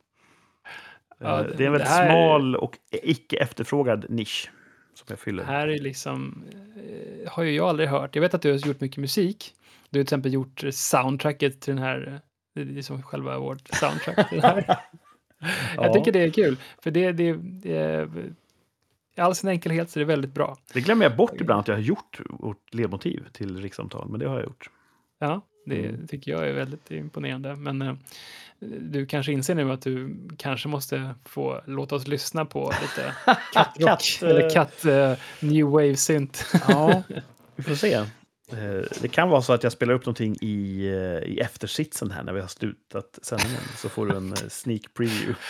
Ja, Eh, det är en väldigt här- smal och icke efterfrågad nisch som jag fyller. Här är liksom, eh, har ju jag aldrig hört. Jag vet att du har gjort mycket musik. Du har till exempel gjort soundtracket till den här, eh, det är som själva vårt soundtrack till den här. Jag Ja. tycker det är kul, för det, det, det är, i all sin enkelhet så är det väldigt bra. Det glömmer jag bort ibland att jag har gjort vårt ledmotiv till rikssamtal, men det har jag gjort. Ja, det Mm. tycker jag är väldigt imponerande. Men eh, du kanske inser nu att du kanske måste få låta oss lyssna på lite kattrock Katt, eh, eller katt eh, new wave synt. Ja, vi får se. Det kan vara så att jag spelar upp någonting i, i eftersitsen här när vi har slutat sändningen. Så får du en sneak preview.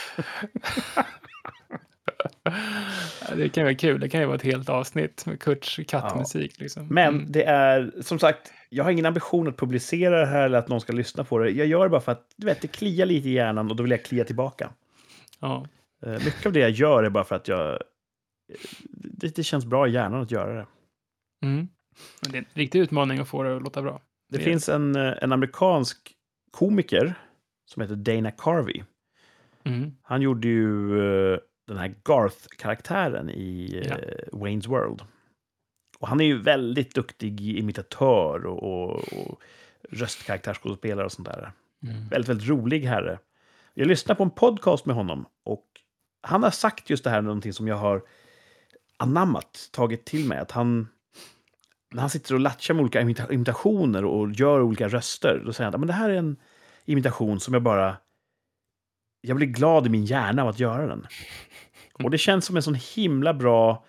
Ja, det kan vara kul. Det kan ju vara ett helt avsnitt med Kurts kattmusik. Liksom. Men Mm. det är, som sagt, jag har ingen ambition att publicera det här eller att någon ska lyssna på det. Jag gör det bara för att du vet, det kliar lite i hjärnan och då vill jag klia tillbaka. Ja. Eh, Mycket av det jag gör är bara för att jag... Det, det känns bra i hjärnan att göra det. Mm. Men det är en riktig utmaning att få det att låta bra. Det Det- finns en, eh, en amerikansk komiker som heter Dana Carvey. Mm. Han gjorde ju eh, den här Garth-karaktären i eh, Ja. Wayne's World. Och han är ju väldigt duktig imitatör och, och, och röstkaraktärsskådespelare och sånt där. Mm. Väldigt, väldigt rolig herre. Jag lyssnade på en podcast med honom och han har sagt just det här, någonting som jag har anammat, tagit till mig. Att han, när han sitter och latchar med olika imita- imitationer och gör olika röster, då säger han att det här är en imitation som jag bara... Jag blir glad i min hjärna av att göra den. Och det känns som en sån himla bra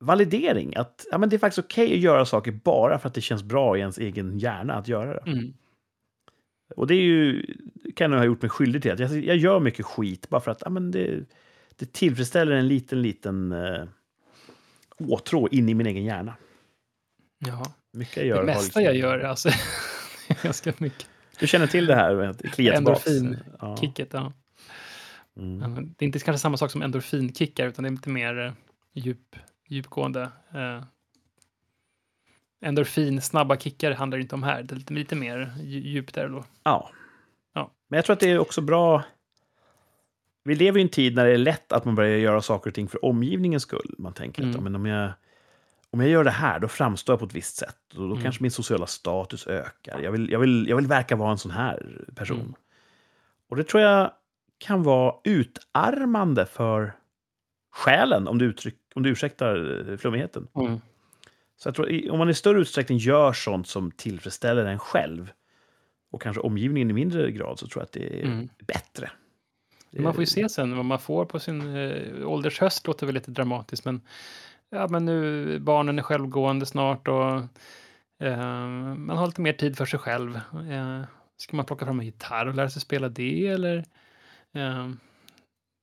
validering. Att ja, men det är faktiskt okej att göra saker bara för att det känns bra i ens egen hjärna att göra det. Mm. Och det är ju, kan jag ha gjort mig skyldig till. Att jag, jag gör mycket skit bara för att ja, men det, det tillfredsställer en liten, liten eh, åtrå in i min egen hjärna. Ja. Mycket jag gör Det mesta liksom- jag gör alltså ganska mycket. Du känner till det här med att klia tillbaks? Ja. Kicket, ja. Mm. Ja, men Det är inte kanske samma sak som endorfinkickar, utan det är lite mer eh, djup, djupgående. Eh, endorfin, snabba kickar handlar det inte om här. Det är lite, lite mer dju- djup där då. Ja. Ja. Men jag tror att det är också bra... Vi lever i en tid när det är lätt att man börjar göra saker och ting för omgivningens skull. Man tänker att Mm. ja, men om, jag, om jag gör det här, då framstår jag på ett visst sätt. Och då Mm. kanske min sociala status ökar. Jag vill, jag, vill, jag vill verka vara en sån här person. Mm. Och det tror jag kan vara utarmande för själen, om du, uttryck, om du ursäktar eh, flummigheten. Så jag tror, om man i större utsträckning gör sånt som tillfredsställer en själv och kanske omgivningen i mindre grad så tror jag att det är Mm. bättre. Man får ju se sen vad man får på sin eh, ålders höst, låter väl lite dramatiskt, men ja, men nu barnen är självgående snart och eh, man har lite mer tid för sig själv. Eh, ska man plocka fram en gitarr och lära sig spela det eller? Eh,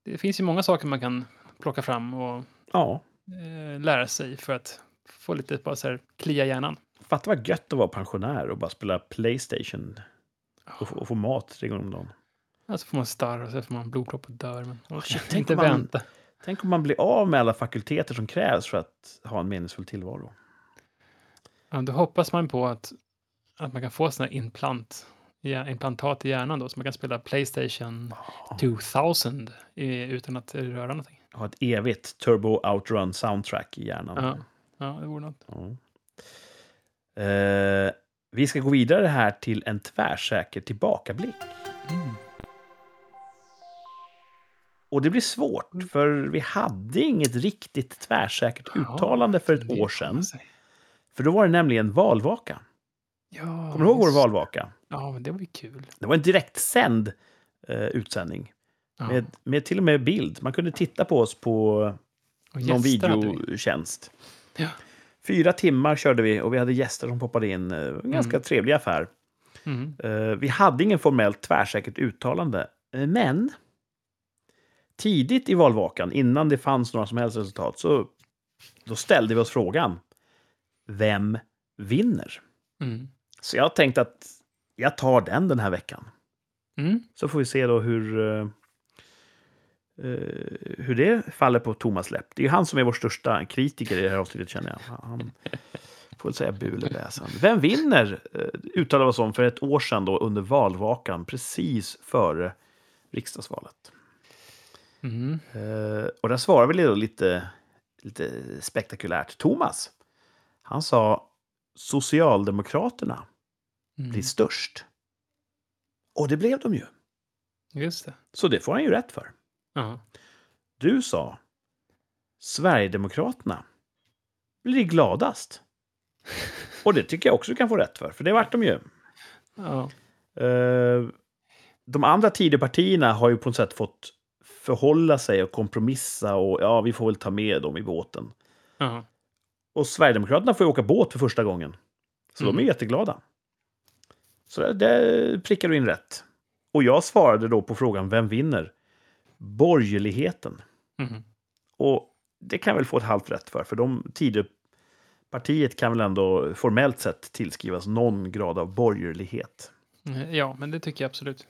det finns ju många saker man kan plocka fram och Ja, eh, lära sig för att få lite bara så här klia hjärnan. fatta vad gött att vara pensionär och bara spela Playstation och, och få mat tre gånger om dagen. Ja, så får man starr och så får man blodpropp och dör. Men Oh, orkar tänk inte man- vänta. Tänk om man blir av med alla fakulteter som krävs för att ha en meningsfull tillvaro. Ja, då hoppas man på att, att man kan få sådana implant, implantat i hjärnan då, så man kan spela Playstation 2000 i, utan att röra någonting. Ha ett evigt Turbo Outrun soundtrack i hjärnan. Ja, ja det vore något. Ja. Eh, vi ska gå vidare här till en tvärsäker tillbakablick. Mm. Och det blir svårt, för vi hade inget riktigt tvärsäkert uttalande för ett år sedan. För då var det nämligen valvaka. Ja, Kommer du ihåg vår valvaka? Ja, men det var ju kul. Det var en direktsänd eh, utsändning. Ja. Med, med till och med bild. Man kunde titta på oss på och någon videotjänst. Ja. Fyra timmar körde vi och vi hade gäster som poppade in. Eh, En ganska trevlig affär. Mm. Eh, Vi hade ingen formellt tvärsäkert uttalande. Eh, Men tidigt i valvakan, innan det fanns några som helst resultat, så då ställde vi oss frågan. Vem vinner? Mm. Så jag tänkte att jag tar den den här veckan. Mm. Så får vi se då hur, eh, hur det faller på Thomas läpp. Det är ju han som är vår största kritiker i det här avsnittet känner jag. Han får väl säga bu eller bä sen. Vem vinner? Eh, uttalade vi oss om för ett år sedan då under valvakan, precis före riksdagsvalet. Mm. Eh, och där svarade vi lite, lite spektakulärt. Thomas, han sa Socialdemokraterna Mm. blir störst. Och det blev de ju. Just det. Så det får han ju rätt för. Ja. Du sa Sverigedemokraterna blir gladast. Och det tycker jag också du kan få rätt för, för det vart de ju. Ja. Eh, De andra Tidöpartierna har ju på något sätt fått förhålla sig och kompromissa och ja, vi får väl ta med dem i båten. Ja. Och Sverigedemokraterna får ju åka båt för första gången. Så de är Mm. jätteglada. Så där, där prickar du in rätt. Och jag svarade då på frågan, vem vinner? Borgerligheten. Mm. Och det kan jag väl få ett halvt rätt för, för de Tidöpartiet kan väl ändå formellt sett tillskrivas någon grad av borgerlighet. Ja, men det tycker jag absolut.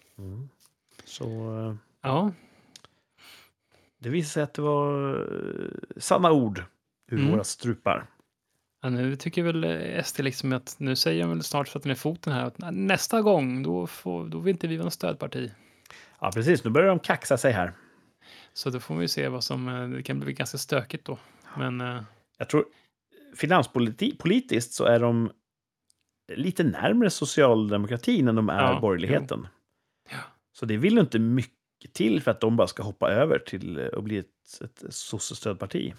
Så eh, Ja. Det visade sig att det var eh, sanna ord ur Mm. våra strupar. Ja, nu tycker väl eh, SD liksom att nu säger de väl snart för att den är foten här att nästa gång då, får, då vill inte vi vara något stödparti. Ja, precis. Nu börjar de kaxa sig här. Så då får vi se vad som, eh, det kan bli ganska stökigt då. Men Jag tror finanspolitiskt så är de lite närmare socialdemokratin än de är Ja, borgerligheten. Ja. Så det vill inte mycket till för att de bara ska hoppa över till eh, att bli ett, ett sossestödparti.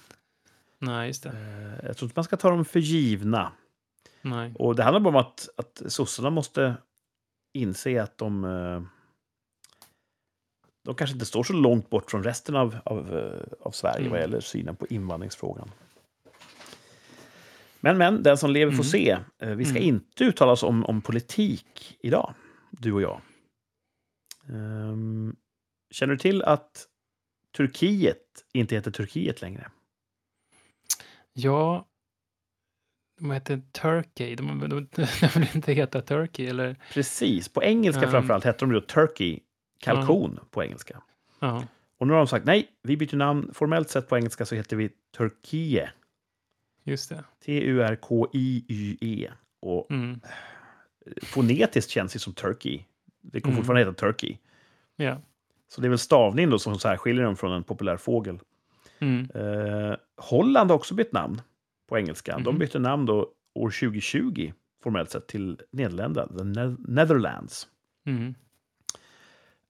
nej, just det. Eh, Jag tror inte man ska ta dem för givna. Nej. Och det handlar bara om att, att sossarna måste inse att de... eh, De kanske inte står så långt bort från resten av, av, eh, av Sverige Mm. vad gäller synen på invandringsfrågan. Men, men, den som lever får Mm. se. Eh, Vi ska Mm. inte uttala oss om, om politik idag, du och jag. Ehm, känner du till att Turkiet inte heter Turkiet längre? Ja, de heter Turkey. De, de, de, de vill inte heta Turkey eller? Precis, på engelska Ehm. framförallt hette de då Turkey, kalkon på engelska. Ja, Och nu har de sagt nej, vi byter namn. Formellt sett på engelska så heter vi Turkie. just det. T-U-R-K-I-Y-E. Och Mm. fonetiskt känns det som Turkey. Det kommer Mm. fortfarande heta Turkey. Ja. Så det är väl stavning då som särskiljer dem från en populär fågel. Mm. Eh, Holland har också bytt namn på engelska. De Mhm. bytte namn då år 2020 formellt sett till Nederländerna, the Ne- Netherlands. Mm.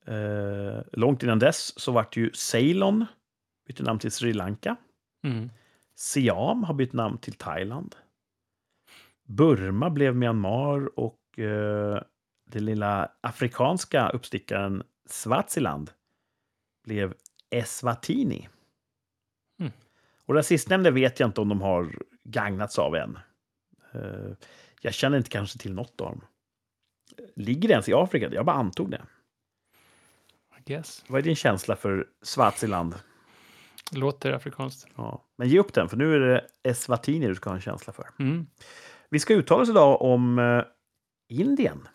Eh, långt innan dess så vart ju Ceylon bytte namn till Sri Lanka. Mm. Siam har bytt namn till Thailand. Burma blev Myanmar och eh, den lilla afrikanska uppstickaren Swaziland blev Eswatini. Mm. Och det sistnämnda vet jag inte om de har gagnats av än. Eh, jag känner inte kanske till något av dem. Ligger det ens i Afrika? Jag bara antog det. I guess. Vad är din känsla för Swaziland? Låter afrikanskt. Ja. Men ge upp den, för nu är det Eswatini du ska ha en känsla för. Mm. Vi ska uttala oss idag om eh, Indien.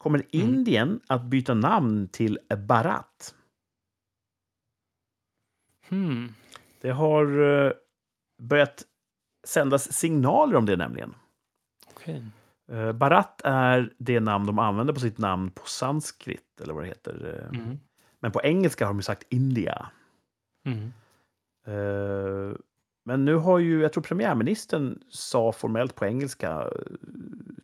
Kommer Mm. Indien att byta namn till Bharat? Hmm. Det har eh, börjat sändas signaler om det nämligen. Okej. Eh, Bharat är det namn de använder på sitt namn på sanskrit, eller vad det heter. Eh, Mm. Men på engelska har de sagt India. Mm. Men nu har ju, jag tror premiärministern sa formellt på engelska,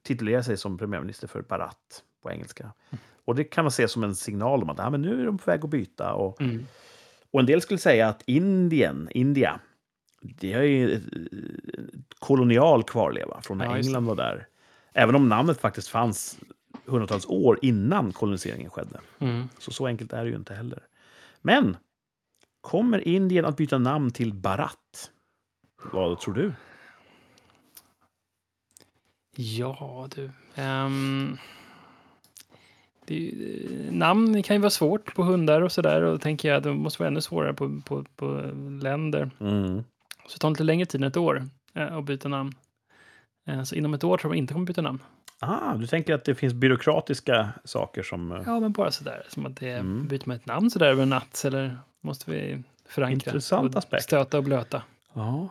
titulerar sig som premiärminister för Bharat på engelska. Och det kan man se som en signal om att ah, men nu är de på väg att byta. Och, Mm. och en del skulle säga att Indien, India, det är ju ett kolonial kvarleva från när Ja. England var där. Även om namnet faktiskt fanns hundratals år innan koloniseringen skedde. Mm. Så så enkelt är det ju inte heller. Men kommer Indien att byta namn till Bharat? Vad tror du? Ja, du. ehm, ju- namn kan ju vara svårt på hundar och sådär. Och då tänker jag att det måste vara ännu svårare på, på, på länder. Mm. Så det tar lite längre tid än ett år eh, att byta namn. Eh, så inom ett år tror jag inte kommer byta namn. Ah, du tänker att det finns byråkratiska saker som... eh, Ja, men bara sådär. Som att det Mm. byter man ett namn sådär över en natt. Eller måste vi förankra? Intressant och aspekt. Stöta och blöta. Ja.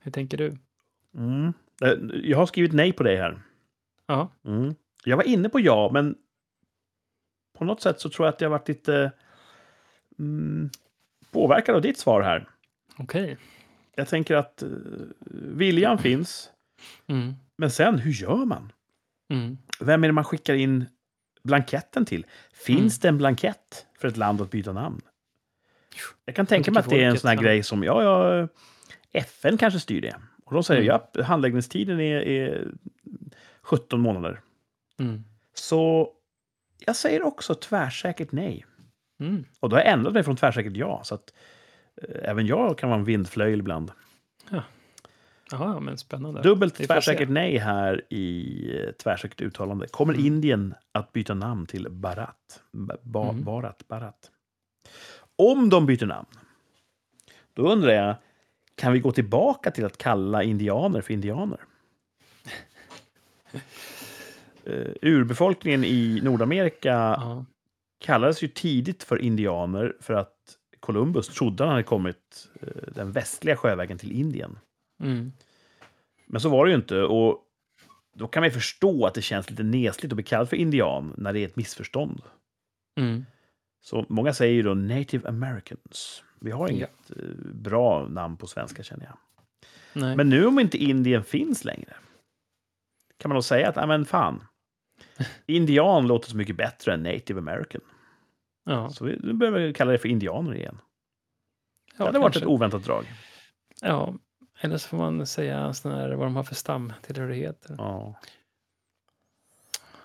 Hur tänker du? Mm. Eh, Jag har skrivit nej på det här. Ja, Mm. Jag var inne på ja, men på något sätt så tror jag att jag varit lite mm, påverkad av ditt svar här. okej. Jag tänker att eh, viljan finns, Mm. men sen hur gör man? Mm. Vem är det man skickar in blanketten till? Finns det en blankett för ett land att byta namn? Jag kan tänka mig att det är en sån här grej som, ja, ja, FN kanske styr det. Och de säger, Mm. ja, handläggningstiden är, är 17 månader. Mm. Så jag säger också tvärsäkert nej. Mm. Och då har jag ändrat mig från tvärsäkert ja. Så att eh, även jag kan vara en vindflöjel ibland. Jaha, ja, men spännande. Dubbelt tvärsäkert nej här i eh, tvärsäkert uttalande. Kommer Mm. Indien att byta namn till Bharat? Ba, Mm. Bharat, Bharat. Om de byter namn, då undrar jag, kan vi gå tillbaka till att kalla indianer för indianer? Uh, urbefolkningen i Nordamerika Ja. kallades ju tidigt för indianer för att Columbus trodde han hade kommit eh, den västliga sjövägen till Indien. Mm. Men så var det ju inte. Och då kan man ju förstå att det känns lite nesligt att bli kallad för indian när det är ett missförstånd. Mm. Så många säger ju då native americans. Vi har inget eh, bra namn på svenska känner jag. Nej. Men nu om inte Indien finns längre kan man då säga att, ja men fan, indian låter så mycket bättre än native american. ja. Så vi, nu behöver vi kalla det för indianer igen. ja, det hade varit ett oväntat drag. Ja, eller så får man säga sån här, vad de har för stamtillhörighet. Ja, Ja.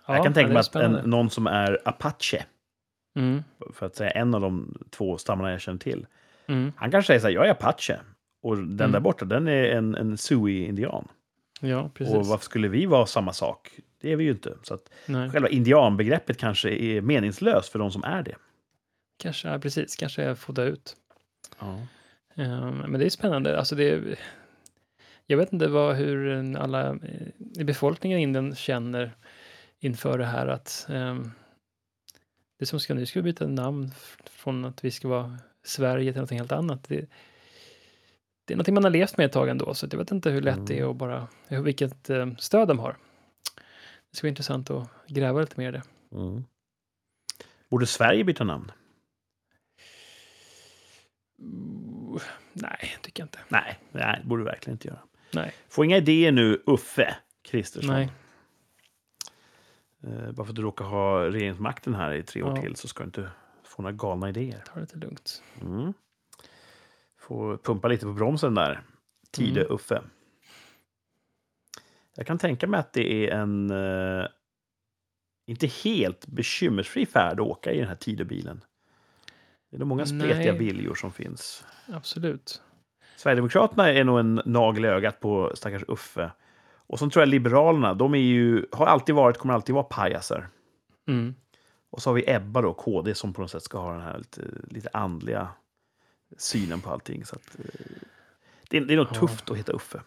ja, jag kan tänka mig att en, någon som är apache, Mm. för att säga en av de två stammarna jag känner till, Mm. han kanske säger så här, jag är apache. Och den Mm. där borta, den är en, en Sioux-indian. Ja, precis. Och varför skulle vi vara samma sak? Det är vi ju inte. Så att Nej. själva indianbegreppet kanske är meningslöst för de som är det. Kanske, ja, precis, kanske är fodda ut. Ja. Ehm, men det är spännande. Alltså det är, jag vet inte vad, hur alla eh, i befolkningen i Indien känner inför det här att um, det som ska nu ska vi byta namn från att vi ska vara Sverige till något helt annat. Det, det är någonting man har levt med ett tag ändå, så jag vet inte hur lätt det är att bara, hur- vilket eh, stöd de har. Det ska vara intressant att gräva lite mer i det. Mm. Borde Sverige byta namn? Uh, nej, tycker jag inte. Nej, nej, det borde vi verkligen inte göra. Nej. Få inga idéer nu, Uffe Kristersson. Nej. Eh, bara för att du råkar ha regeringsmakten här i tre år Ja. till så ska du inte få några galna idéer. Ta det lite lugnt. Mm. Får pumpa lite på bromsen där. Tide Mm. Jag kan tänka mig att det är en eh, inte helt bekymmersfri färd att åka i den här Tidöbilen. Det är nog många spretiga Nej. viljor som finns. Absolut. Sverigedemokraterna är nog en nagel i ögat på stackars Uffe. Och så tror jag Liberalerna, de är ju, har alltid varit, kommer alltid vara pajasar. Mm. Och så har vi Ebba då, KD, som på något sätt ska ha den här lite, lite andliga synen på allting. Så att, eh, det, är, det är nog Ja. tufft att heta Uffe.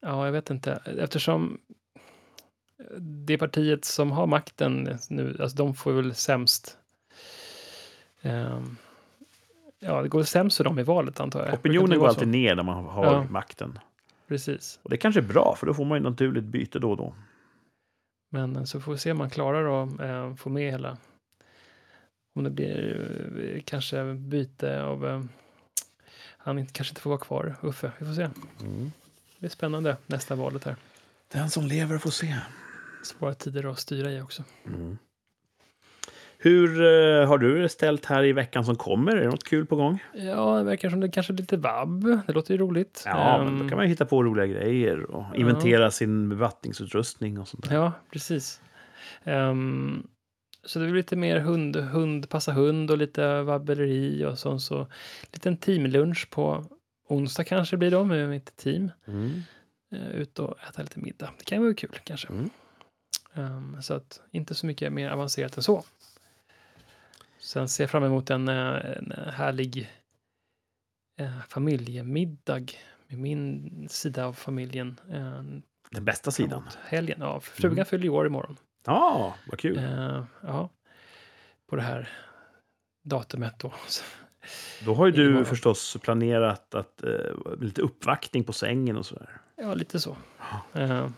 Ja, jag vet inte. Eftersom det partiet som har makten nu, alltså de får väl sämst. ehm, ja, det går sämst för dem i valet antar jag. Opinionen går alltid ner när man har Ja. makten. Precis. Och det kanske är bra, för då får man ju naturligt byte då och då. Men så får vi se om man klarar att eh, få med hela. Om det blir eh, kanske byte av. Eh, han inte, kanske inte får vara kvar, Uffe. Vi får se. Det är spännande nästa valet här. Den som lever får se. Svåra tider att styra i också. Hur eh, har du det ställt här i veckan som kommer? Är det något kul på gång? Ja, det verkar som det kanske är lite vabb. Det låter ju roligt. Ja, men Ehm, då kan man ju hitta på roliga grejer och inventera sin bevattningsutrustning och sånt där. Ja, precis. Ehm, så det blir lite mer hund, hund, passa hund och lite vabbeleri och sånt. Så liten teamlunch på onsdag kanske blir då med mitt team. Mm. eh, ut och äta lite middag. Det kan ju vara kul kanske. Mm. Ehm, så att inte så mycket mer avancerat än så. Sen ser jag fram emot en, eh, en härlig eh, familjemiddag med min sida av familjen. Eh, Den bästa sidan. helgen. Ja, frugan Mm. fyller år imorgon. Ja, vad kul. Eh, ja, på det här datumet då. Då har ju du imorgon. förstås planerat att eh, lite uppvaktning på sängen och sådär. Ja, lite så. Eh,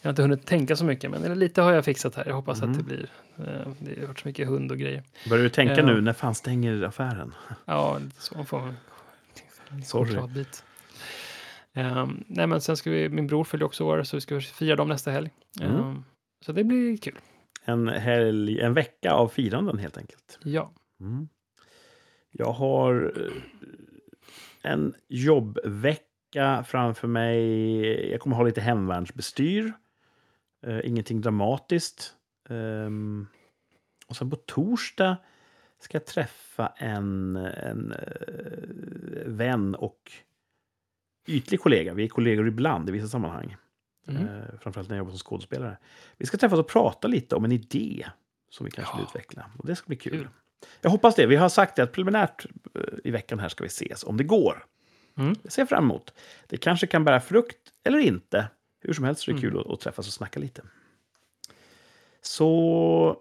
jag har inte hunnit tänka så mycket, men lite har jag fixat här. Jag hoppas Mm. att det blir. Eh, det har varit så mycket hund och grejer. Börjar du tänka Ja. nu, när fan stänger affären? Ja, lite så. Man får en Sorry. Um, nej, men sen ska vi, min bror fyller också år, så vi ska fira dem nästa helg. Mm. Ehm, så det blir kul. En, helg, en vecka av firanden helt enkelt. Ja. Mm. Jag har eh, en jobbvecka framför mig. Jag kommer ha lite hemvärnsbestyr. Eh, ingenting dramatiskt. Ehm, och sen på torsdag ska jag träffa en, en eh, vän och ytlig kollega. Vi är kollegor ibland i vissa sammanhang. Mm. Framförallt när jag jobbar som skådespelare. Vi ska träffas och prata lite om en idé som vi kanske vill Ja. utveckla. Och det ska bli kul. Jag hoppas det. Vi har sagt det att preliminärt eh, i veckan här ska vi ses om det går. Mm. Jag ser fram emot. Det kanske kan bära frukt eller inte. Hur som helst så är det Mm. kul att, att träffas och snacka lite. Så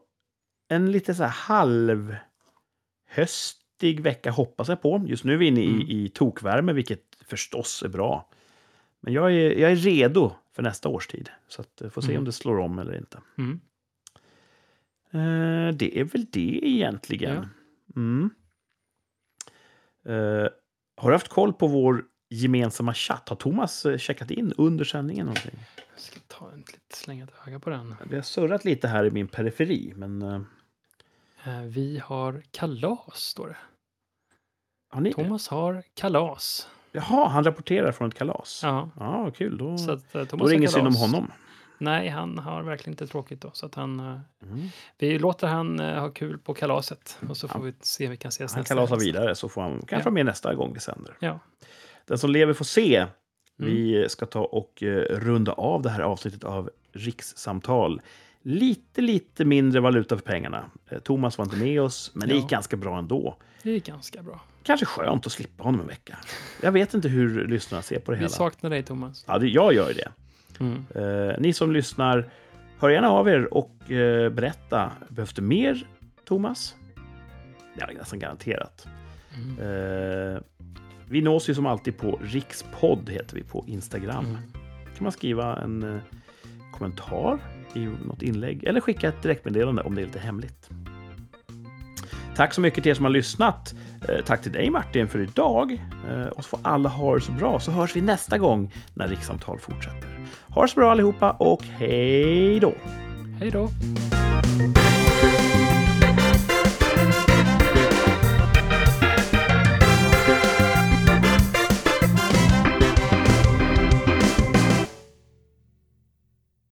en lite så här halvhöstig vecka hoppas jag på. Just nu är vi inne i, Mm. i tokvärme, vilket förstås är bra. Men jag är, jag är redo för nästa årstid. Så att, eh, får se Mm. om det slår om eller inte. Mm. Eh, det är väl det egentligen. Ja. Mm. Eh, har du haft koll på vår gemensamma chatt? Har Thomas eh, checkat in under sändningen någonting? Jag ska ta en lite slänga ett öga på den. Det har surrat lite här i min periferi, men eh, Eh, vi har kalas, står det. har ni det? Thomas har kalas. Jaha, han rapporterar från ett kalas. Ja, Ja, kul. Då, så att, eh, då Thomas är det har ingen synd om honom. Nej, han har verkligen inte tråkigt då. Så att han, eh, Mm. vi låter han eh, ha kul på kalaset. Och så Ja. får vi se om vi kan ses Han nästa kalasar vidare, så får han kanske Ja. vara med nästa gång vi sänder. Ja. Den som lever får se. Mm. Vi ska ta och eh, runda av det här avsnittet av Rikssamtal. Lite, lite mindre valuta för pengarna. Thomas var inte med oss, men det gick Ja. ganska bra ändå. Det är ganska bra. Kanske skönt att slippa honom en vecka. Jag vet inte hur lyssnarna ser på det Vi hela. saknar dig, Thomas. Ja, jag gör ju det. Mm. Eh, ni som lyssnar, hör gärna av er och eh, berätta. Behövs det mer, Thomas? Det är nästan garanterat. Mm. Eh, vi nås ju som alltid på Rikspodd, heter vi på Instagram. Mm. kan man skriva en eh, kommentar i något inlägg eller skicka ett direktmeddelande om det är lite hemligt. Tack så mycket till er som har lyssnat. Eh, tack till dig Martin för idag. Eh, och så får alla ha det så bra så hörs vi nästa gång när Rikssamtal fortsätter. Ha det så bra allihopa och hej då! Hej då!